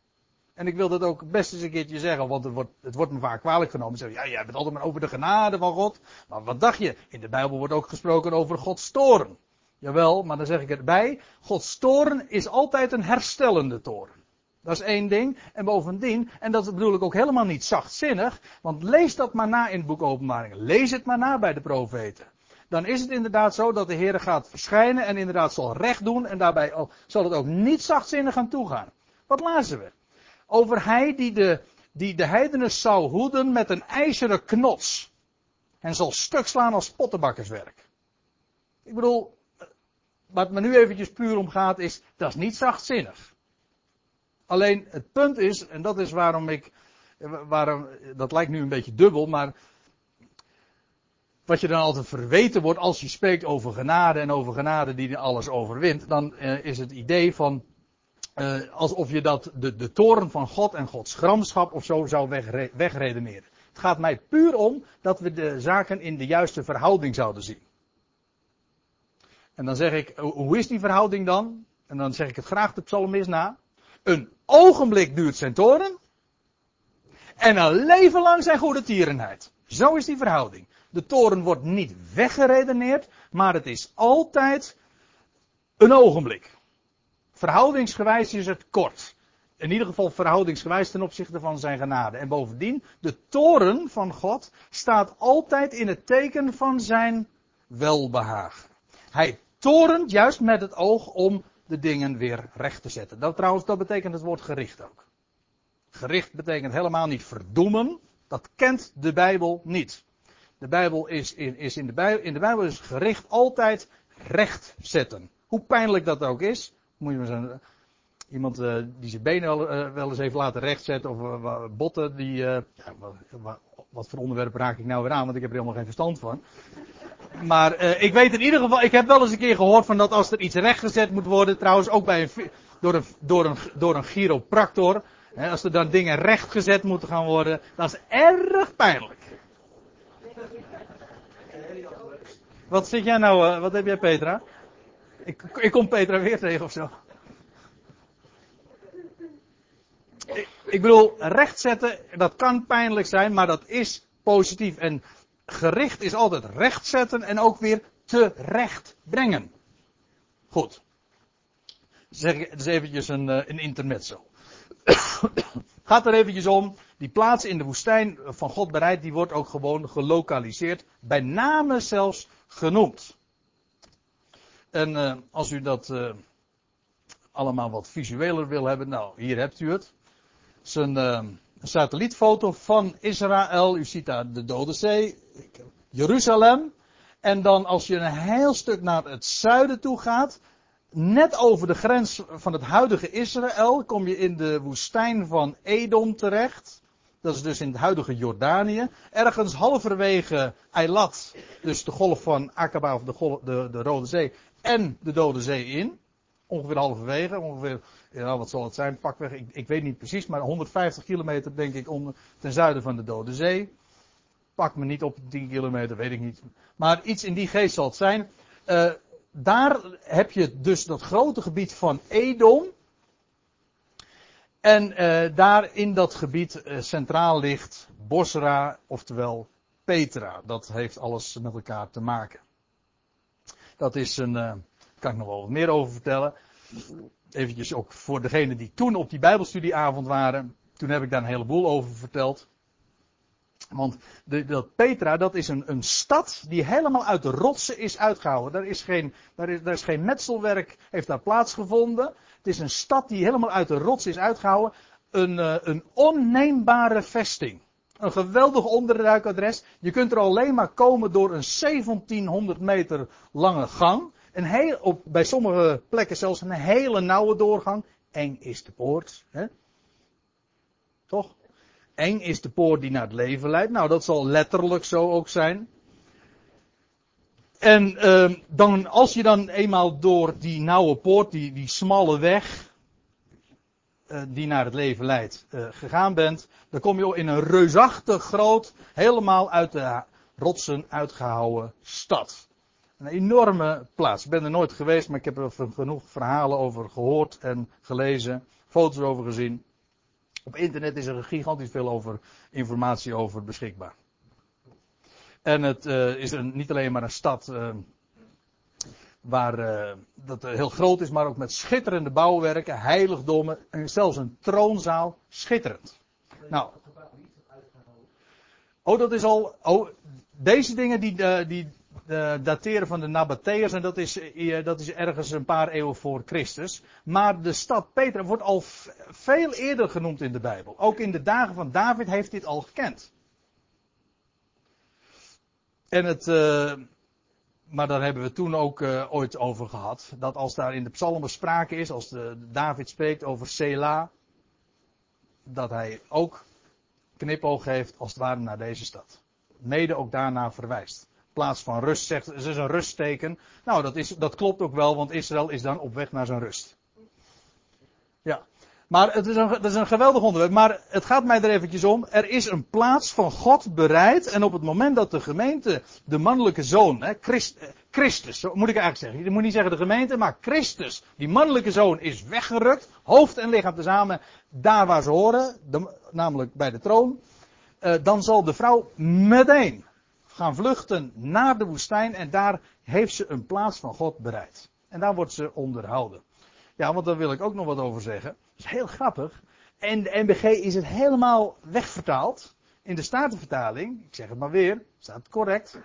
en ik wil dat ook best eens een keertje zeggen, want het wordt, het wordt me vaak kwalijk genomen. Zeg, ja, jij het altijd maar over de genade van God. Maar wat dacht je? In de Bijbel wordt ook gesproken over Gods toren. Jawel, maar dan zeg ik erbij, Gods toren is altijd een herstellende toren. Dat is één ding. En bovendien, en dat bedoel ik ook helemaal niet zachtzinnig, want lees dat maar na in het boek Openbaringen. Lees het maar na bij de profeten. Dan is het inderdaad zo dat de Heer gaat verschijnen en inderdaad zal recht doen en daarbij zal het ook niet zachtzinnig gaan toegaan. Wat lazen we? Over hij die de, die de heidenen zou hoeden met een ijzeren knots. En zal stuk slaan als pottenbakkerswerk. Ik bedoel, wat me nu eventjes puur om gaat is, dat is niet zachtzinnig. Alleen het punt is, en dat is waarom ik, waarom, dat lijkt nu een beetje dubbel, maar wat je dan altijd verweten wordt als je spreekt over genade en over genade die alles overwint, dan uh, is het idee van uh, alsof je dat de, de toren van God en Gods gramschap of zo zou wegre wegredeneren. Het gaat mij puur om dat we de zaken in de juiste verhouding zouden zien. En dan zeg ik, hoe is die verhouding dan? en dan zeg ik het graag de psalmist na, een ogenblik duurt zijn toren en een leven lang zijn goede tierenheid. Zo is die verhouding. De toren wordt niet weggeredeneerd, maar het is altijd een ogenblik. Verhoudingsgewijs is het kort. In ieder geval verhoudingsgewijs ten opzichte van zijn genade. En bovendien, de toren van God staat altijd in het teken van zijn welbehagen. Hij torent juist met het oog om de dingen weer recht te zetten. Dat trouwens, dat betekent het woord gericht ook. Gericht betekent helemaal niet verdoemen. Dat kent de Bijbel niet. De Bijbel is, in, is in, de Bijbel, in de Bijbel is gericht altijd recht zetten. Hoe pijnlijk dat ook is. Moet je maar zeggen, iemand uh, die zijn benen wel, uh, wel, eens even laten rechtzetten. Of botten die. ja, wat, wat, voor onderwerp raak ik nou weer aan? Want ik heb er helemaal geen verstand van. Maar ik weet in ieder geval. Ik heb wel eens een keer gehoord van dat als er iets rechtgezet moet worden. Trouwens ook bij een, door, een, door, een, door een chiropractor. Hè, als er dan dingen rechtgezet moeten gaan worden. Dat is erg pijnlijk. Wat zit jij nou, wat heb jij Petra? Ik, ik kom Petra weer tegen of zo. Ik, ik bedoel, rechtzetten, dat kan pijnlijk zijn, maar dat is positief. En gericht is altijd rechtzetten en ook weer terecht brengen. Goed. Zeg ik eventjes een, uh, een intermezzo. Gaat er eventjes om. Die plaats in de woestijn van God bereid, die wordt ook gewoon gelokaliseerd. Bij name zelfs genoemd. En uh, als u dat uh, allemaal wat visueler wil hebben, nou, hier hebt u het. Het is een, een satellietfoto van Israël. U ziet daar de Dode Zee, Jeruzalem. En dan als je een heel stuk naar het zuiden toe gaat, net over de grens van het huidige Israël, kom je in de woestijn van Edom terecht. Dat is dus in het huidige Jordanië. Ergens halverwege Eilat, dus de golf van Aqaba of de, golf, de, de Rode Zee en de Dode Zee in. Ongeveer halverwege, ongeveer, ja, wat zal het zijn, pakweg, ik, ik weet niet precies, maar 150 kilometer denk ik onder, ten zuiden van de Dode Zee. Pak me niet op 10 kilometer, weet ik niet. Maar iets in die geest zal het zijn. Uh, daar heb je dus dat grote gebied van Edom. En uh, daar in dat gebied uh, centraal ligt Bosra, oftewel Petra. Dat heeft alles met elkaar te maken. Dat is een, daar kan ik nog wel wat meer over vertellen. Eventjes ook voor degenen die toen op die Bijbelstudieavond waren. Toen heb ik daar een heleboel over verteld. Want de, dat Petra, dat is een, een stad die helemaal uit de rotsen is uitgehouden. Daar is geen, daar is, daar is geen metselwerk, heeft daar plaatsgevonden. Het is een stad die helemaal uit de rots is uitgehouden. Een, uh, een onneembare vesting. Een geweldig onderduikadres. Je kunt er alleen maar komen door een 1700 meter lange gang. Een heel, op, bij sommige plekken zelfs een hele nauwe doorgang. Eng is de poort. Hè? Toch? Eng is de poort die naar het leven leidt. Nou, dat zal letterlijk zo ook zijn. En uh, dan, als je dan eenmaal door die nauwe poort, die, die smalle weg, die naar het leven leidt, uh, gegaan bent, dan kom je in een reusachtig groot, helemaal uit de rotsen uitgehouwen stad. Een enorme plaats. Ik ben er nooit geweest, maar ik heb er genoeg verhalen over gehoord en gelezen, foto's over gezien. Op internet is er gigantisch veel over, informatie over beschikbaar. En het uh, is niet alleen maar een stad waar uh, dat heel groot is, maar ook met schitterende bouwwerken, heiligdommen en zelfs een troonzaal. Schitterend. Nou. Oh, dat is al. Oh, deze dingen die, die de dateren van de Nabateërs en dat is, dat is ergens een paar eeuwen voor Christus. Maar de stad Petra wordt al veel eerder genoemd in de Bijbel. Ook in de dagen van David heeft dit al gekend. En het, uh, maar daar hebben we toen ook uh, ooit over gehad. Dat als daar in de psalmen sprake is, als de, David spreekt over Sela, dat hij ook knipoog heeft als het ware naar deze stad. Mede ook daarna verwijst plaats van rust zegt, het is een rustteken. Nou, dat, is, dat klopt ook wel, want Israël is dan op weg naar zijn rust. Maar het is, een, is een geweldig onderwerp. Maar het gaat mij er eventjes om. Er is een plaats van God bereid. En op het moment dat de gemeente, de mannelijke zoon, hè, eh, Christus, zo moet ik eigenlijk zeggen. Je moet niet zeggen de gemeente, maar Christus, die mannelijke zoon, is weggerukt. Hoofd en lichaam tezamen, daar waar ze horen, namelijk bij de troon. Uh, dan zal de vrouw meteen gaan vluchten naar de woestijn. En daar heeft ze een plaats van God bereid. En daar wordt ze onderhouden. Ja, want daar wil ik ook nog wat over zeggen. Dat is heel grappig. En de NBG is het helemaal wegvertaald. In de Statenvertaling, ik zeg het maar weer, staat correct.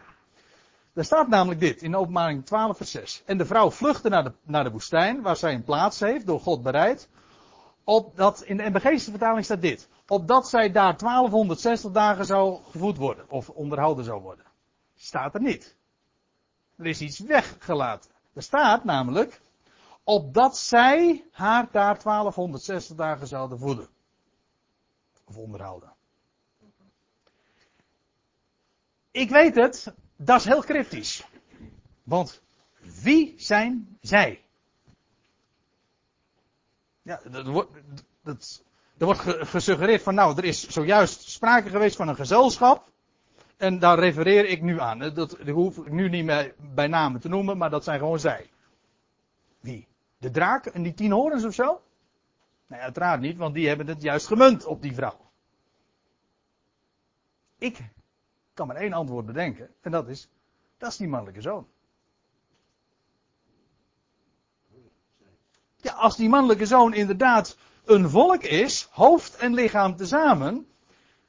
Daar staat namelijk dit in openbaring 12 vers 6. En de vrouw vluchtte naar de, naar de woestijn, waar zij een plaats heeft, door God bereid. Opdat, in de NBG's vertaling staat dit. Opdat zij daar 1260 dagen zou gevoed worden, of onderhouden zou worden. Staat er niet. Er is iets weggelaten. Er staat namelijk, opdat zij haar daar 1260 dagen zouden voeden. Of onderhouden. Ik weet het, dat is heel cryptisch. Want wie zijn zij? Ja, dat wordt, dat, er wordt gesuggereerd van nou, er is zojuist sprake geweest van een gezelschap. En daar refereer ik nu aan. Dat, hoef ik nu niet meer bij namen te noemen, maar dat zijn gewoon zij. Wie? De draak en die tien horens of zo? Nee, uiteraard niet, want die hebben het juist gemunt op die vrouw. Ik kan maar één antwoord bedenken, en dat is, dat is die mannelijke zoon. Ja, als die mannelijke zoon inderdaad een volk is, hoofd en lichaam tezamen,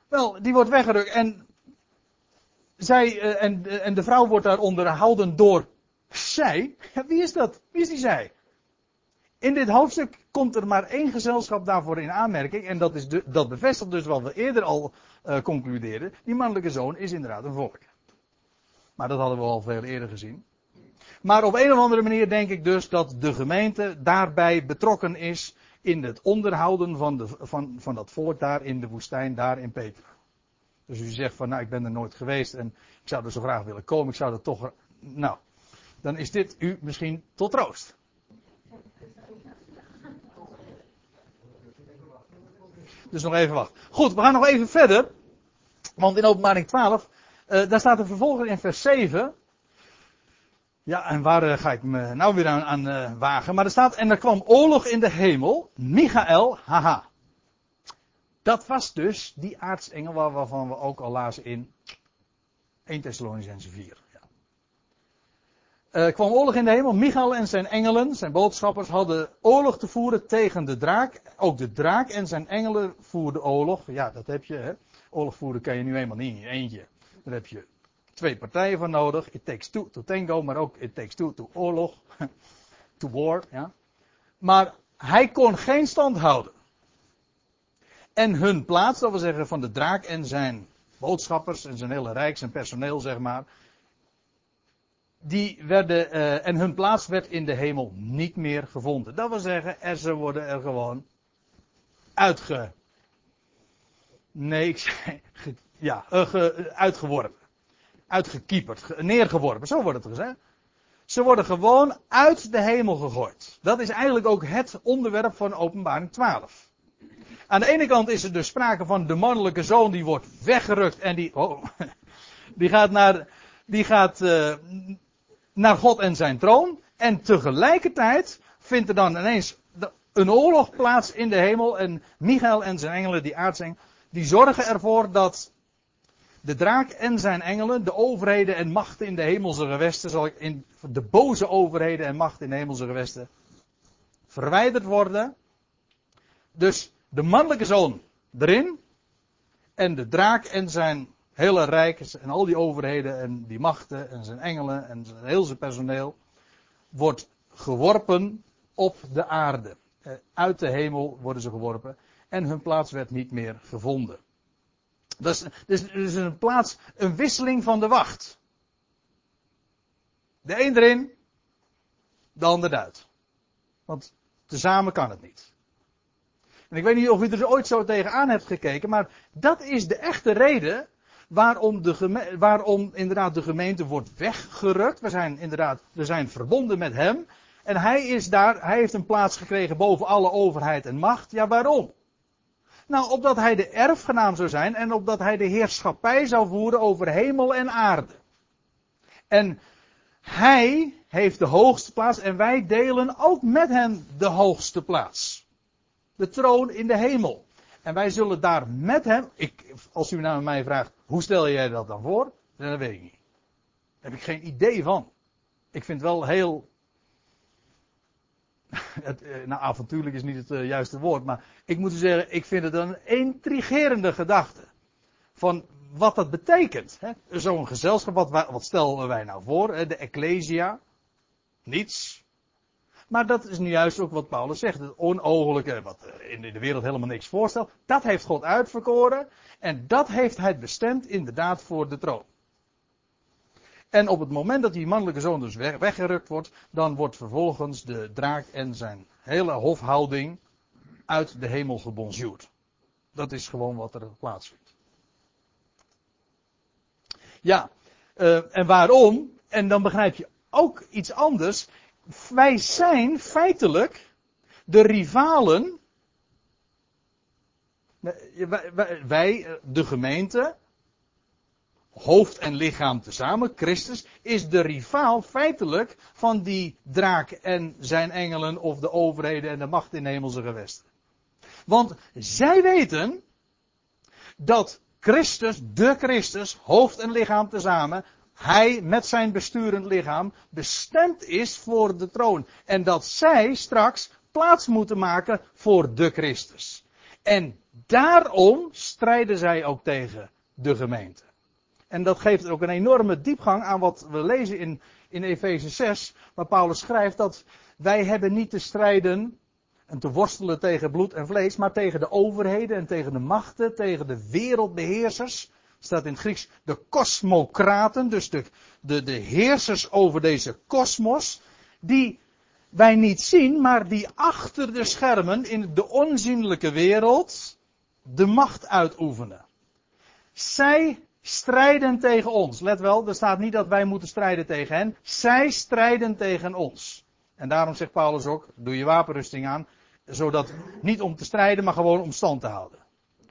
wel, die wordt weggerukt en zij, eh, en, en de vrouw wordt daar onderhouden door zij. Wie is dat? Wie is die zij? In dit hoofdstuk komt er maar één gezelschap daarvoor in aanmerking. En dat, is de, dat bevestigt dus wat we eerder al uh, concludeerden. Die mannelijke zoon is inderdaad een volk. Maar dat hadden we al veel eerder gezien. Maar op een of andere manier denk ik dus dat de gemeente daarbij betrokken is in het onderhouden van, de, van, van dat volk daar in de woestijn, daar in Peter. Dus u zegt van nou ik ben er nooit geweest en ik zou er zo graag willen komen, ik zou er toch. Nou, dan is dit u misschien tot troost. Dus nog even wachten. Goed, we gaan nog even verder. Want in openbaring 12, uh, eh, daar staat er vervolgens in vers 7. Ja, en waar uh, ga ik me nou weer aan, aan uh, wagen? Maar er staat, en er kwam oorlog in de hemel. Michael, haha. Dat was dus die aartsengel waarvan we ook al lazen in 1 Thessalonicense 4. Er kwam oorlog in de hemel. Michael en zijn engelen, zijn boodschappers, hadden oorlog te voeren tegen de draak. Ook de draak en zijn engelen voerden oorlog. Ja, dat heb je. Hè. Oorlog voeren kan je nu eenmaal niet in eentje. Daar heb je twee partijen voor nodig. It takes two to tango, maar ook it takes two to oorlog. to war, ja. Maar hij kon geen stand houden. En hun plaats, dat wil zeggen van de draak en zijn boodschappers en zijn hele rijk, zijn personeel zeg maar, die werden, uh, en hun plaats werd in de hemel niet meer gevonden. Dat wil zeggen, er, ze worden er gewoon uitge. Nee, ik zei, ja, ge, uitgeworpen. Uitgekieperd, neergeworpen, zo wordt het gezegd. Ze worden gewoon uit de hemel gegooid. Dat is eigenlijk ook het onderwerp van openbaring 12. Aan de ene kant is er dus sprake van de mannelijke zoon die wordt weggerukt en die, oh, die gaat naar, die gaat uh, naar God en zijn troon. En tegelijkertijd vindt er dan ineens een oorlog plaats in de hemel. En Michael en zijn engelen, die aardseng, die zorgen ervoor dat de draak en zijn engelen, de overheden en machten in de hemelse gewesten, zal in de boze overheden en machten in de hemelse gewesten, verwijderd worden. Dus de mannelijke zoon erin. En de draak en zijn hele rijk en al die overheden en die machten en zijn engelen en zijn, heel zijn personeel wordt geworpen op de aarde. Eh, uit de hemel worden ze geworpen en hun plaats werd niet meer gevonden. Dus, dus, dus een plaats, een wisseling van de wacht. De een erin, de ander eruit. Want tezamen kan het niet. En ik weet niet of u er ooit zo tegenaan hebt gekeken, maar dat is de echte reden waarom, de waarom inderdaad de gemeente wordt weggerukt. We zijn inderdaad, we zijn verbonden met hem. En hij is daar, hij heeft een plaats gekregen boven alle overheid en macht. Ja, waarom? Nou, opdat hij de erfgenaam zou zijn en opdat hij de heerschappij zou voeren over hemel en aarde. En hij heeft de hoogste plaats en wij delen ook met hem de hoogste plaats. De troon in de hemel. En wij zullen daar met hem, ik, als u naar mij vraagt, hoe stel jij dat dan voor? Dan weet ik niet. Daar heb ik geen idee van. Ik vind wel heel. Het, eh, nou, avontuurlijk is niet het uh, juiste woord, maar ik moet u zeggen, ik vind het een intrigerende gedachte. Van wat dat betekent. Zo'n gezelschap, wat, stellen wij nou voor? De Ecclesia. Niets. Maar dat is nu juist ook wat Paulus zegt. Het onogelijke, wat eh, in de wereld helemaal niks voorstelt. Dat heeft God uitverkoren. En dat heeft hij bestemd inderdaad voor de troon. En op het moment dat die mannelijke zoon dus weggerukt wordt, dan wordt vervolgens de draak en zijn hele hofhouding uit de hemel gebonjourd. Dat is gewoon wat er plaatsvindt. Ja, uh, en waarom? En dan begrijp je ook iets anders. Wij zijn feitelijk de rivalen. Wij, de gemeente, hoofd en lichaam tezamen, Christus, is de rivaal feitelijk van die draak en zijn engelen of de overheden en de macht in hemelse gewesten. Want zij weten dat Christus, de Christus, hoofd en lichaam tezamen, hij met zijn besturend lichaam bestemd is voor de troon. En dat zij straks plaats moeten maken voor de Christus. En daarom strijden zij ook tegen de gemeente. En dat geeft ook een enorme diepgang aan wat we lezen in, in Efeze 6, waar Paulus schrijft dat wij hebben niet te strijden en te worstelen tegen bloed en vlees, maar tegen de overheden en tegen de machten, tegen de wereldbeheersers. Staat in het Grieks de kosmokraten, dus de, de, heersers over deze kosmos, die wij niet zien, maar die achter de schermen in de onzienlijke wereld de macht uitoefenen. Zij strijden tegen ons. Let wel, er staat niet dat wij moeten strijden tegen hen. Zij strijden tegen ons. En daarom zegt Paulus ook, doe je wapenrusting aan, zodat niet om te strijden, maar gewoon om stand te houden.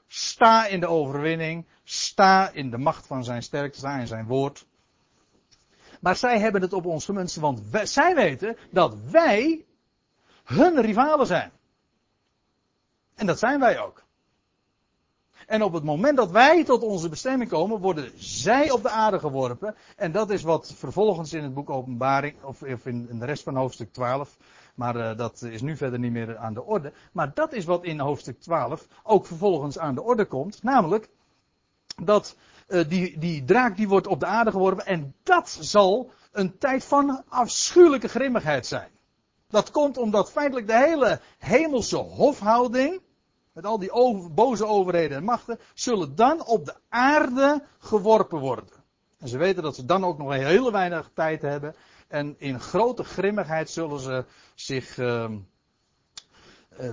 Sta in de overwinning, sta in de macht van zijn sterkte, sta in zijn woord. Maar zij hebben het op ons gemunst, want zij weten dat wij hun rivalen zijn. En dat zijn wij ook. En op het moment dat wij tot onze bestemming komen, worden zij op de aarde geworpen. En dat is wat vervolgens in het boek Openbaring, of in de rest van hoofdstuk 12, maar uh, dat is nu verder niet meer aan de orde. Maar dat is wat in hoofdstuk 12 ook vervolgens aan de orde komt. Namelijk dat uh, die, die draak die wordt op de aarde geworpen. En dat zal een tijd van afschuwelijke grimmigheid zijn. Dat komt omdat feitelijk de hele hemelse hofhouding met al die over, boze overheden en machten, zullen dan op de aarde geworpen worden. En ze weten dat ze dan ook nog hele weinig tijd hebben. En in grote grimmigheid zullen ze zich uh,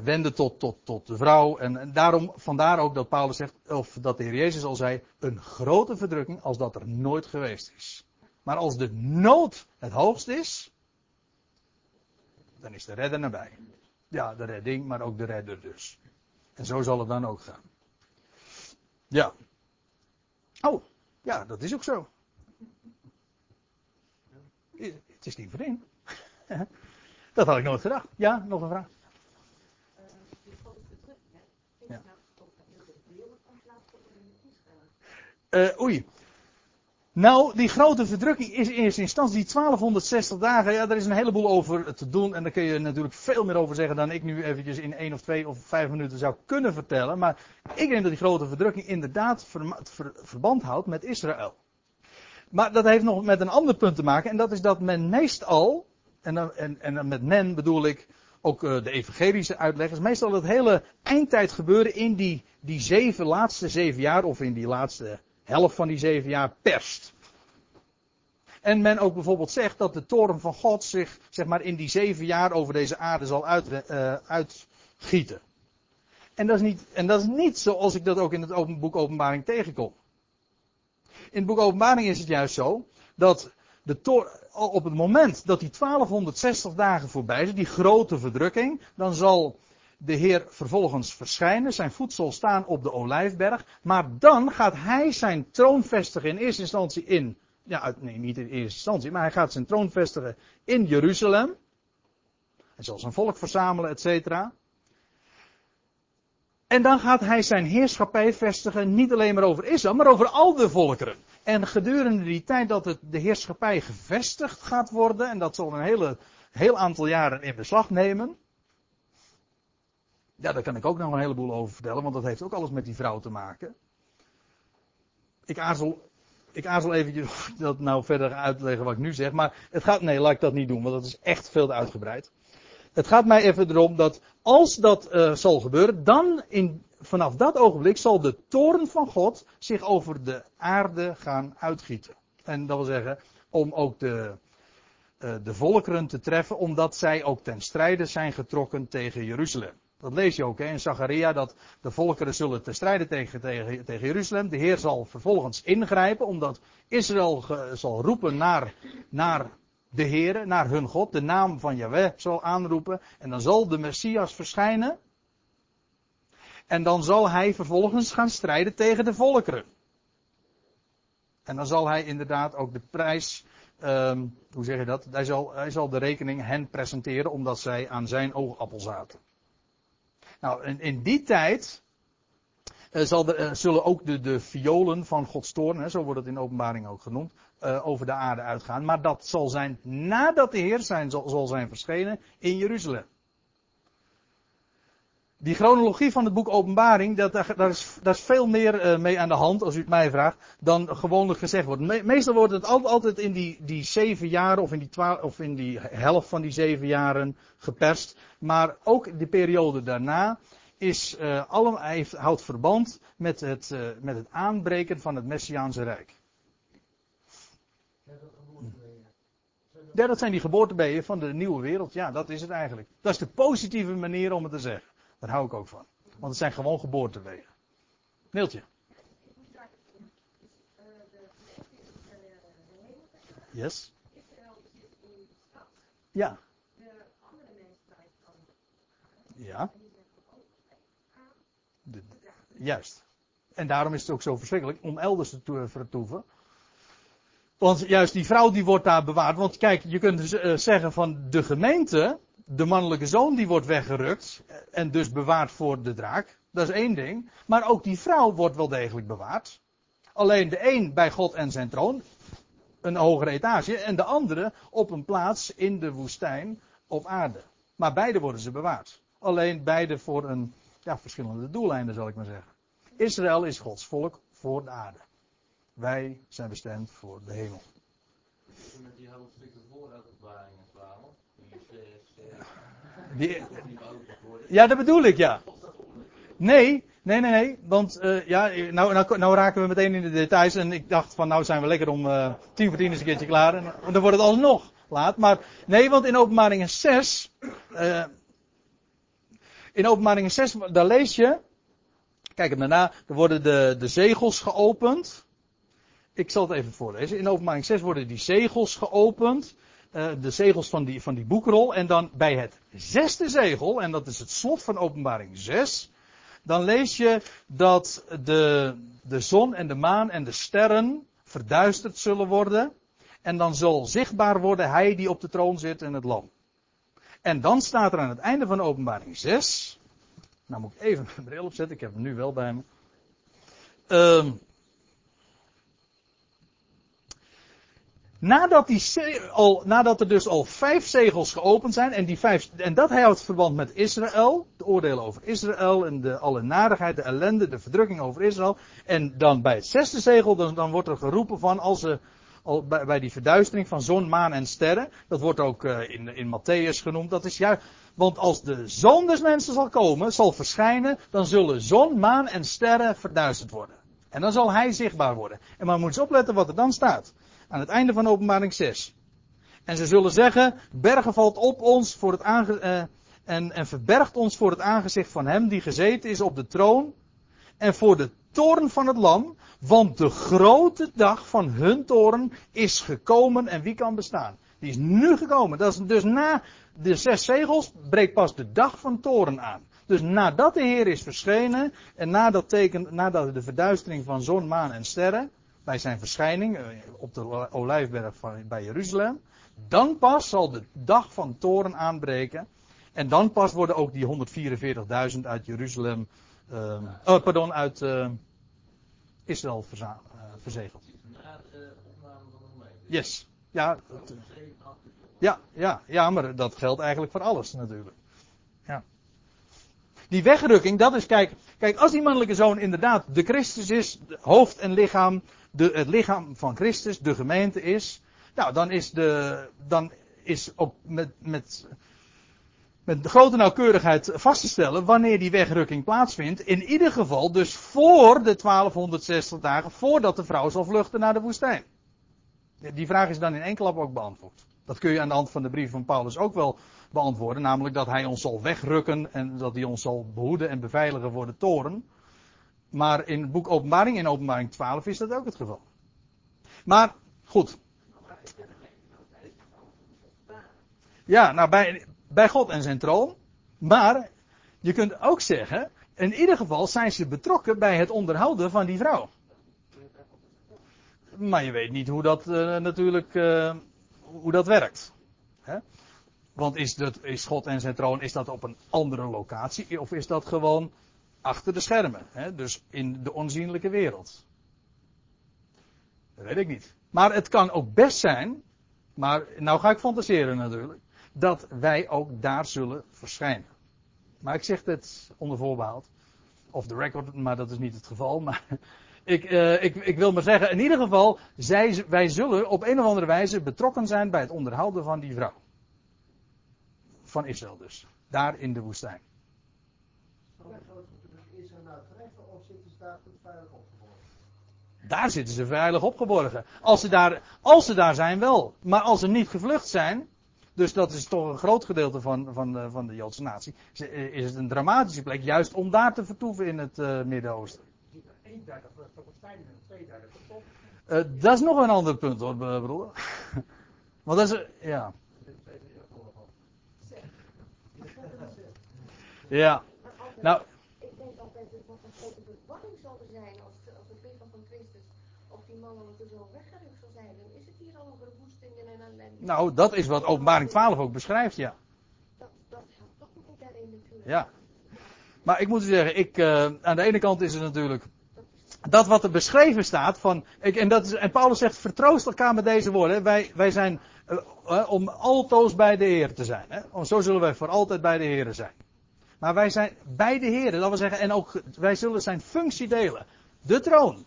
wenden tot, tot, tot de vrouw. En, en, daarom, vandaar ook dat Paulus zegt, of dat de Heer Jezus al zei, een grote verdrukking als dat er nooit geweest is. Maar als de nood het hoogst is, dan is de redder nabij. Ja, de redding, maar ook de redder dus. En zo zal het dan ook gaan. Ja. Oh, ja, dat is ook zo. Het is niet vreemd. Dat had ik nooit gedacht. Ja, nog een vraag. Ja. Uh, oei. Nou, die grote verdrukking is in eerste instantie die 1260 dagen. Ja, daar is een heleboel over te doen. En daar kun je natuurlijk veel meer over zeggen dan ik nu eventjes in één of twee of vijf minuten zou kunnen vertellen. Maar ik denk dat die grote verdrukking inderdaad verband houdt met Israël. Maar dat heeft nog met een ander punt te maken. En dat is dat men meestal, en, en, en met men bedoel ik ook uh, de evangelische uitleggers, meestal het hele eindtijd gebeuren in die, die zeven, laatste zeven jaar of in die laatste helft van die zeven jaar perst. En men ook bijvoorbeeld zegt dat de toren van God zich zeg maar, in die zeven jaar over deze aarde zal uit, uh, uitgieten. En dat, is niet, en dat is niet zoals ik dat ook in het open boek Openbaring tegenkom. In het boek Openbaring is het juist zo dat de op het moment dat die 1260 dagen voorbij zijn, die grote verdrukking, dan zal de Heer vervolgens verschijnen, zijn voet zal staan op de olijfberg, maar dan gaat hij zijn troon vestigen in eerste instantie in, ja, nee, niet in eerste instantie, maar hij gaat zijn troon vestigen in Jeruzalem. Hij zal zijn volk verzamelen, et cetera. En dan gaat hij zijn heerschappij vestigen, niet alleen maar over Israël, maar over al de volkeren. En gedurende die tijd dat het, de heerschappij gevestigd gaat worden, en dat zal een hele, heel aantal jaren in beslag nemen. Ja, daar kan ik ook nog een heleboel over vertellen, want dat heeft ook alles met die vrouw te maken. Ik aarzel, ik aarzel eventjes dat nou verder uit te leggen wat ik nu zeg, maar het gaat, nee, laat ik dat niet doen, want dat is echt veel te uitgebreid. Het gaat mij even erom dat als dat uh, zal gebeuren, dan in, vanaf dat ogenblik zal de toorn van God zich over de aarde gaan uitgieten. En dat wil zeggen, om ook de, uh, de volkeren te treffen, omdat zij ook ten strijde zijn getrokken tegen Jeruzalem. Dat lees je ook hè, in Zacharia, dat de volkeren zullen ten strijde tegen, tegen, tegen Jeruzalem. De Heer zal vervolgens ingrijpen, omdat Israël zal roepen naar, naar de Heere, naar hun God, de naam van Yahweh zal aanroepen. En dan zal de Messias verschijnen. En dan zal hij vervolgens gaan strijden tegen de volkeren. En dan zal hij inderdaad ook de prijs, um, hoe zeg je dat? Hij zal, hij zal de rekening hen presenteren omdat zij aan zijn oogappel zaten. Nou, in, in die tijd uh, zal uh, zullen ook de, de violen van Gods toorn, hè, zo wordt het in openbaring ook genoemd, uh, over de aarde uitgaan. Maar dat zal zijn nadat de Heer zijn, zal, zal zijn verschenen in Jeruzalem. Die chronologie van het boek Openbaring, dat, daar, is, daar is veel meer uh, mee aan de hand, als u het mij vraagt, dan gewoonlijk gezegd wordt. Me, meestal wordt het altijd in die, die zeven jaren of in die, twaalf, of in die helft van die zeven jaren geperst. Maar ook de periode daarna is, uh, allemaal, heeft, houdt verband met het, uh, met het aanbreken van het Messiaanse Rijk. Ja, dat zijn die geboortebeeën van de nieuwe wereld. Ja, dat is het eigenlijk. Dat is de positieve manier om het te zeggen. Daar hou ik ook van. Want het zijn gewoon geboortebeeën. Neeltje. Yes. Ja. Ja. De, juist. En daarom is het ook zo verschrikkelijk om elders te vertoeven. Want juist die vrouw die wordt daar bewaard. Want kijk, je kunt dus, uh, zeggen van de gemeente, de mannelijke zoon die wordt weggerukt en dus bewaard voor de draak. Dat is één ding. Maar ook die vrouw wordt wel degelijk bewaard. Alleen de een bij God en zijn troon, een hogere etage, en de andere op een plaats in de woestijn op aarde. Maar beide worden ze bewaard. Alleen beide voor een, ja, verschillende doeleinden zal ik maar zeggen. Israël is Gods volk voor de aarde. Wij zijn bestemd voor de hemel. Met die hoofdstukken voor openbaringen 12. Die, ja, dat bedoel ik, ja. Nee, nee, nee, nee. Want uh, ja, nou, nou, nou, raken we meteen in de details. En ik dacht van nou zijn we lekker om uh, tien voor tien eens een keertje klaar. En, dan wordt het alsnog laat. Maar nee, want in openbaringen 6. Uh, in openbaringen 6, daar lees je. Kijk hem daarna. Er worden de, de zegels geopend. Ik zal het even voorlezen. In openbaring 6 worden die zegels geopend. Uh, de zegels van die, van die boekrol. En dan bij het zesde zegel, en dat is het slot van openbaring 6. Dan lees je dat de, de zon en de maan en de sterren verduisterd zullen worden. En dan zal zichtbaar worden hij die op de troon zit en het lam. En dan staat er aan het einde van openbaring 6. Nou moet ik even mijn bril opzetten, ik heb hem nu wel bij me. Uh, Nadat, die, al, nadat er dus al vijf zegels geopend zijn, en, die vijf, en dat houdt verband met Israël, de oordelen over Israël en de alle narigheid, de ellende, de verdrukking over Israël. En dan bij het zesde zegel, dan, wordt er geroepen van, als ze, al, bij, die verduistering van zon, maan en sterren, dat wordt ook uh, in, in Matthäus genoemd, dat is juist, want als de zon des mensen zal komen, zal verschijnen, dan zullen zon, maan en sterren verduisterd worden. En dan zal hij zichtbaar worden. En maar moet eens opletten wat er dan staat. Aan het einde van openbaring 6. En ze zullen zeggen, bergen valt op ons voor het uh, en, en verbergt ons voor het aangezicht van hem die gezeten is op de troon. En voor de toorn van het lam, want de grote dag van hun toorn is gekomen en wie kan bestaan? Die is nu gekomen. Dat is dus na de zes zegels breekt pas de dag van toren aan. Dus nadat de Heer is verschenen en nadat, teken, nadat de verduistering van zon, maan en sterren bij zijn verschijning eh, op de olijfberg van, bij Jeruzalem, dan pas zal de dag van toren aanbreken. En dan pas worden ook die 144.000 uit Jeruzalem, uh, oh, pardon, uit uh, Israël verza- uh, verzegeld. Yes. Ja, ja, ja, ja, maar dat geldt eigenlijk voor alles natuurlijk. Ja. Die wegrukking, dat is, kijk, kijk, als die mannelijke zoon inderdaad de Christus is, hoofd en lichaam, de, het lichaam van Christus, de gemeente is, nou, dan is de, dan is ook met, met, met grote nauwkeurigheid vast te stellen wanneer die wegrukking plaatsvindt. In ieder geval dus voor de 1260 dagen, voordat de vrouw zal vluchten naar de woestijn. Die vraag is dan in één klap ook beantwoord. Dat kun je aan de hand van de brief van Paulus ook wel beantwoorden. Namelijk dat hij ons zal wegrukken en dat hij ons zal behoeden en beveiligen voor de toren. Maar in het boek Openbaring, in Openbaring 12, is dat ook het geval. Maar, goed. Ja, nou bij, bij God en zijn troon. Maar, je kunt ook zeggen, in ieder geval zijn ze betrokken bij het onderhouden van die vrouw. Maar je weet niet hoe dat uh, natuurlijk, uh, hoe dat werkt. Hè? Want is, dat, is God en zijn troon, is dat op een andere locatie? Of is dat gewoon achter de schermen? Hè? Dus in de onzienlijke wereld? Dat weet ik niet. Maar het kan ook best zijn, maar nou ga ik fantaseren natuurlijk, dat wij ook daar zullen verschijnen. Maar ik zeg dit onder voorbehoud. Of the record, maar dat is niet het geval. Maar ik, uh, ik, ik, wil maar zeggen, in ieder geval, zij, wij zullen op een of andere wijze betrokken zijn bij het onderhouden van die vrouw. Van Israël dus. Daar in de woestijn. Is er nou treffen of zitten ze daar veilig opgeborgen? Daar zitten ze veilig opgeborgen. Als ze, daar, als ze daar zijn wel. Maar als ze niet gevlucht zijn, dus dat is toch een groot gedeelte van, van, de, van de Joodse natie, is het een dramatische plek juist om daar te vertoeven in het uh, Midden-Oosten. Uh, dat is nog een ander punt hoor, broer. Want dat is, ja. Ja. Nou. Altijd wat een grote verwarring zal er zijn als, als het lichaam van Christus op die mannelijke zoon weggerukt zal zijn. Dan is het hier al woestingen en ellende. Nou, dat is wat openbaring 12 ook beschrijft, ja. Dat, dat gaat toch niet daarin natuurlijk. Ja. Maar ik moet u zeggen, ik, uh, aan de ene kant is het natuurlijk dat wat er beschreven staat van, ik, en, dat is, en Paulus zegt, vertroost elkaar met deze woorden. Wij, wij zijn uh, uh, om altoos bij de Heer te zijn. Hè? Om, zo zullen wij voor altijd bij de Heer zijn. Maar wij zijn bij de Heer, dat wil zeggen, en ook wij zullen zijn functie delen. De troon.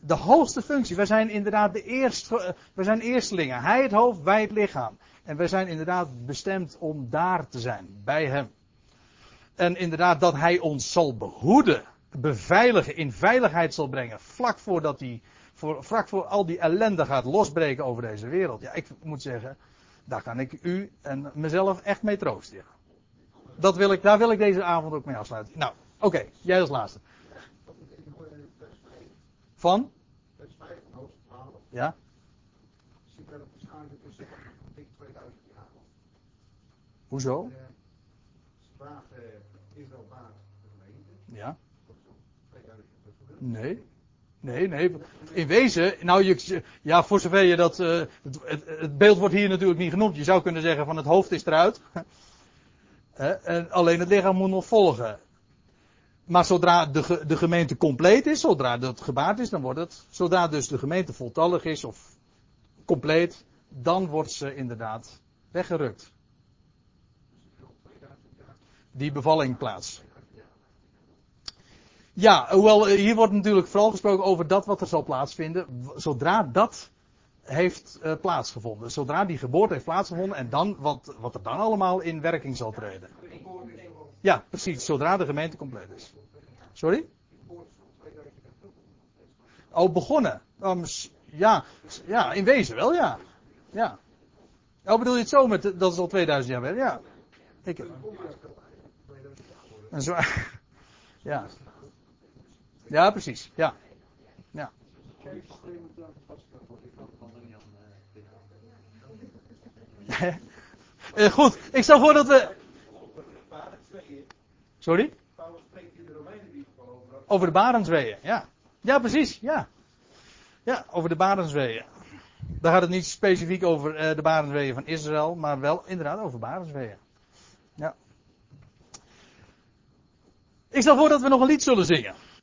De hoogste functie. Wij zijn inderdaad de eerste, wij zijn eerstelingen. Hij het hoofd, wij het lichaam. En wij zijn inderdaad bestemd om daar te zijn, bij Hem. En inderdaad dat Hij ons zal behoeden, beveiligen, in veiligheid zal brengen, vlak voordat hij, voor, vlak voor al die ellende gaat losbreken over deze wereld. Ja, ik moet zeggen, daar kan ik u en mezelf echt mee troosten. Dat wil ik, daar wil ik deze avond ook mee afsluiten. Nou, oké, jij als laatste. Van? Ja? Ziet waarschijnlijk tussen dik 2000 jaar. Hoezo? Ja? 2000 Nee. Nee, nee. In wezen, nou, je, ja, voor zover je dat. Uh, het, beeld wordt hier natuurlijk niet genoemd. Je zou kunnen zeggen van het hoofd is eruit. En alleen het lichaam moet nog volgen. Maar zodra de, de gemeente compleet is, zodra dat gebaard is, dan wordt het. Zodra dus de gemeente voltallig is of compleet, dan wordt ze inderdaad weggerukt. Die bevalling plaats. Ja, hoewel hier wordt natuurlijk vooral gesproken over dat wat er zal plaatsvinden. Zodra dat heeft uh, plaatsgevonden. Zodra die geboorte heeft plaatsgevonden en dan wat, wat er dan allemaal in werking zal treden. Ja, precies. Zodra de gemeente compleet is. Sorry? Oh, begonnen. Um, ja, ja, in wezen wel, ja. Ja. Oh, bedoel je het zo met, dat is al 2000 jaar weg? Ja. Ik, en zo, ja. Ja, precies. Ja. Ja. Eh, goed, ik stel voor dat we. Sorry? Over. Over de Barensweeën, ja. Ja, precies, ja. Ja, over de Barensweeën. Daar gaat het niet specifiek over eh, de Barensweeën van Israël, maar wel inderdaad over Barensweeën. Ja. Ik stel voor dat we nog een lied zullen zingen.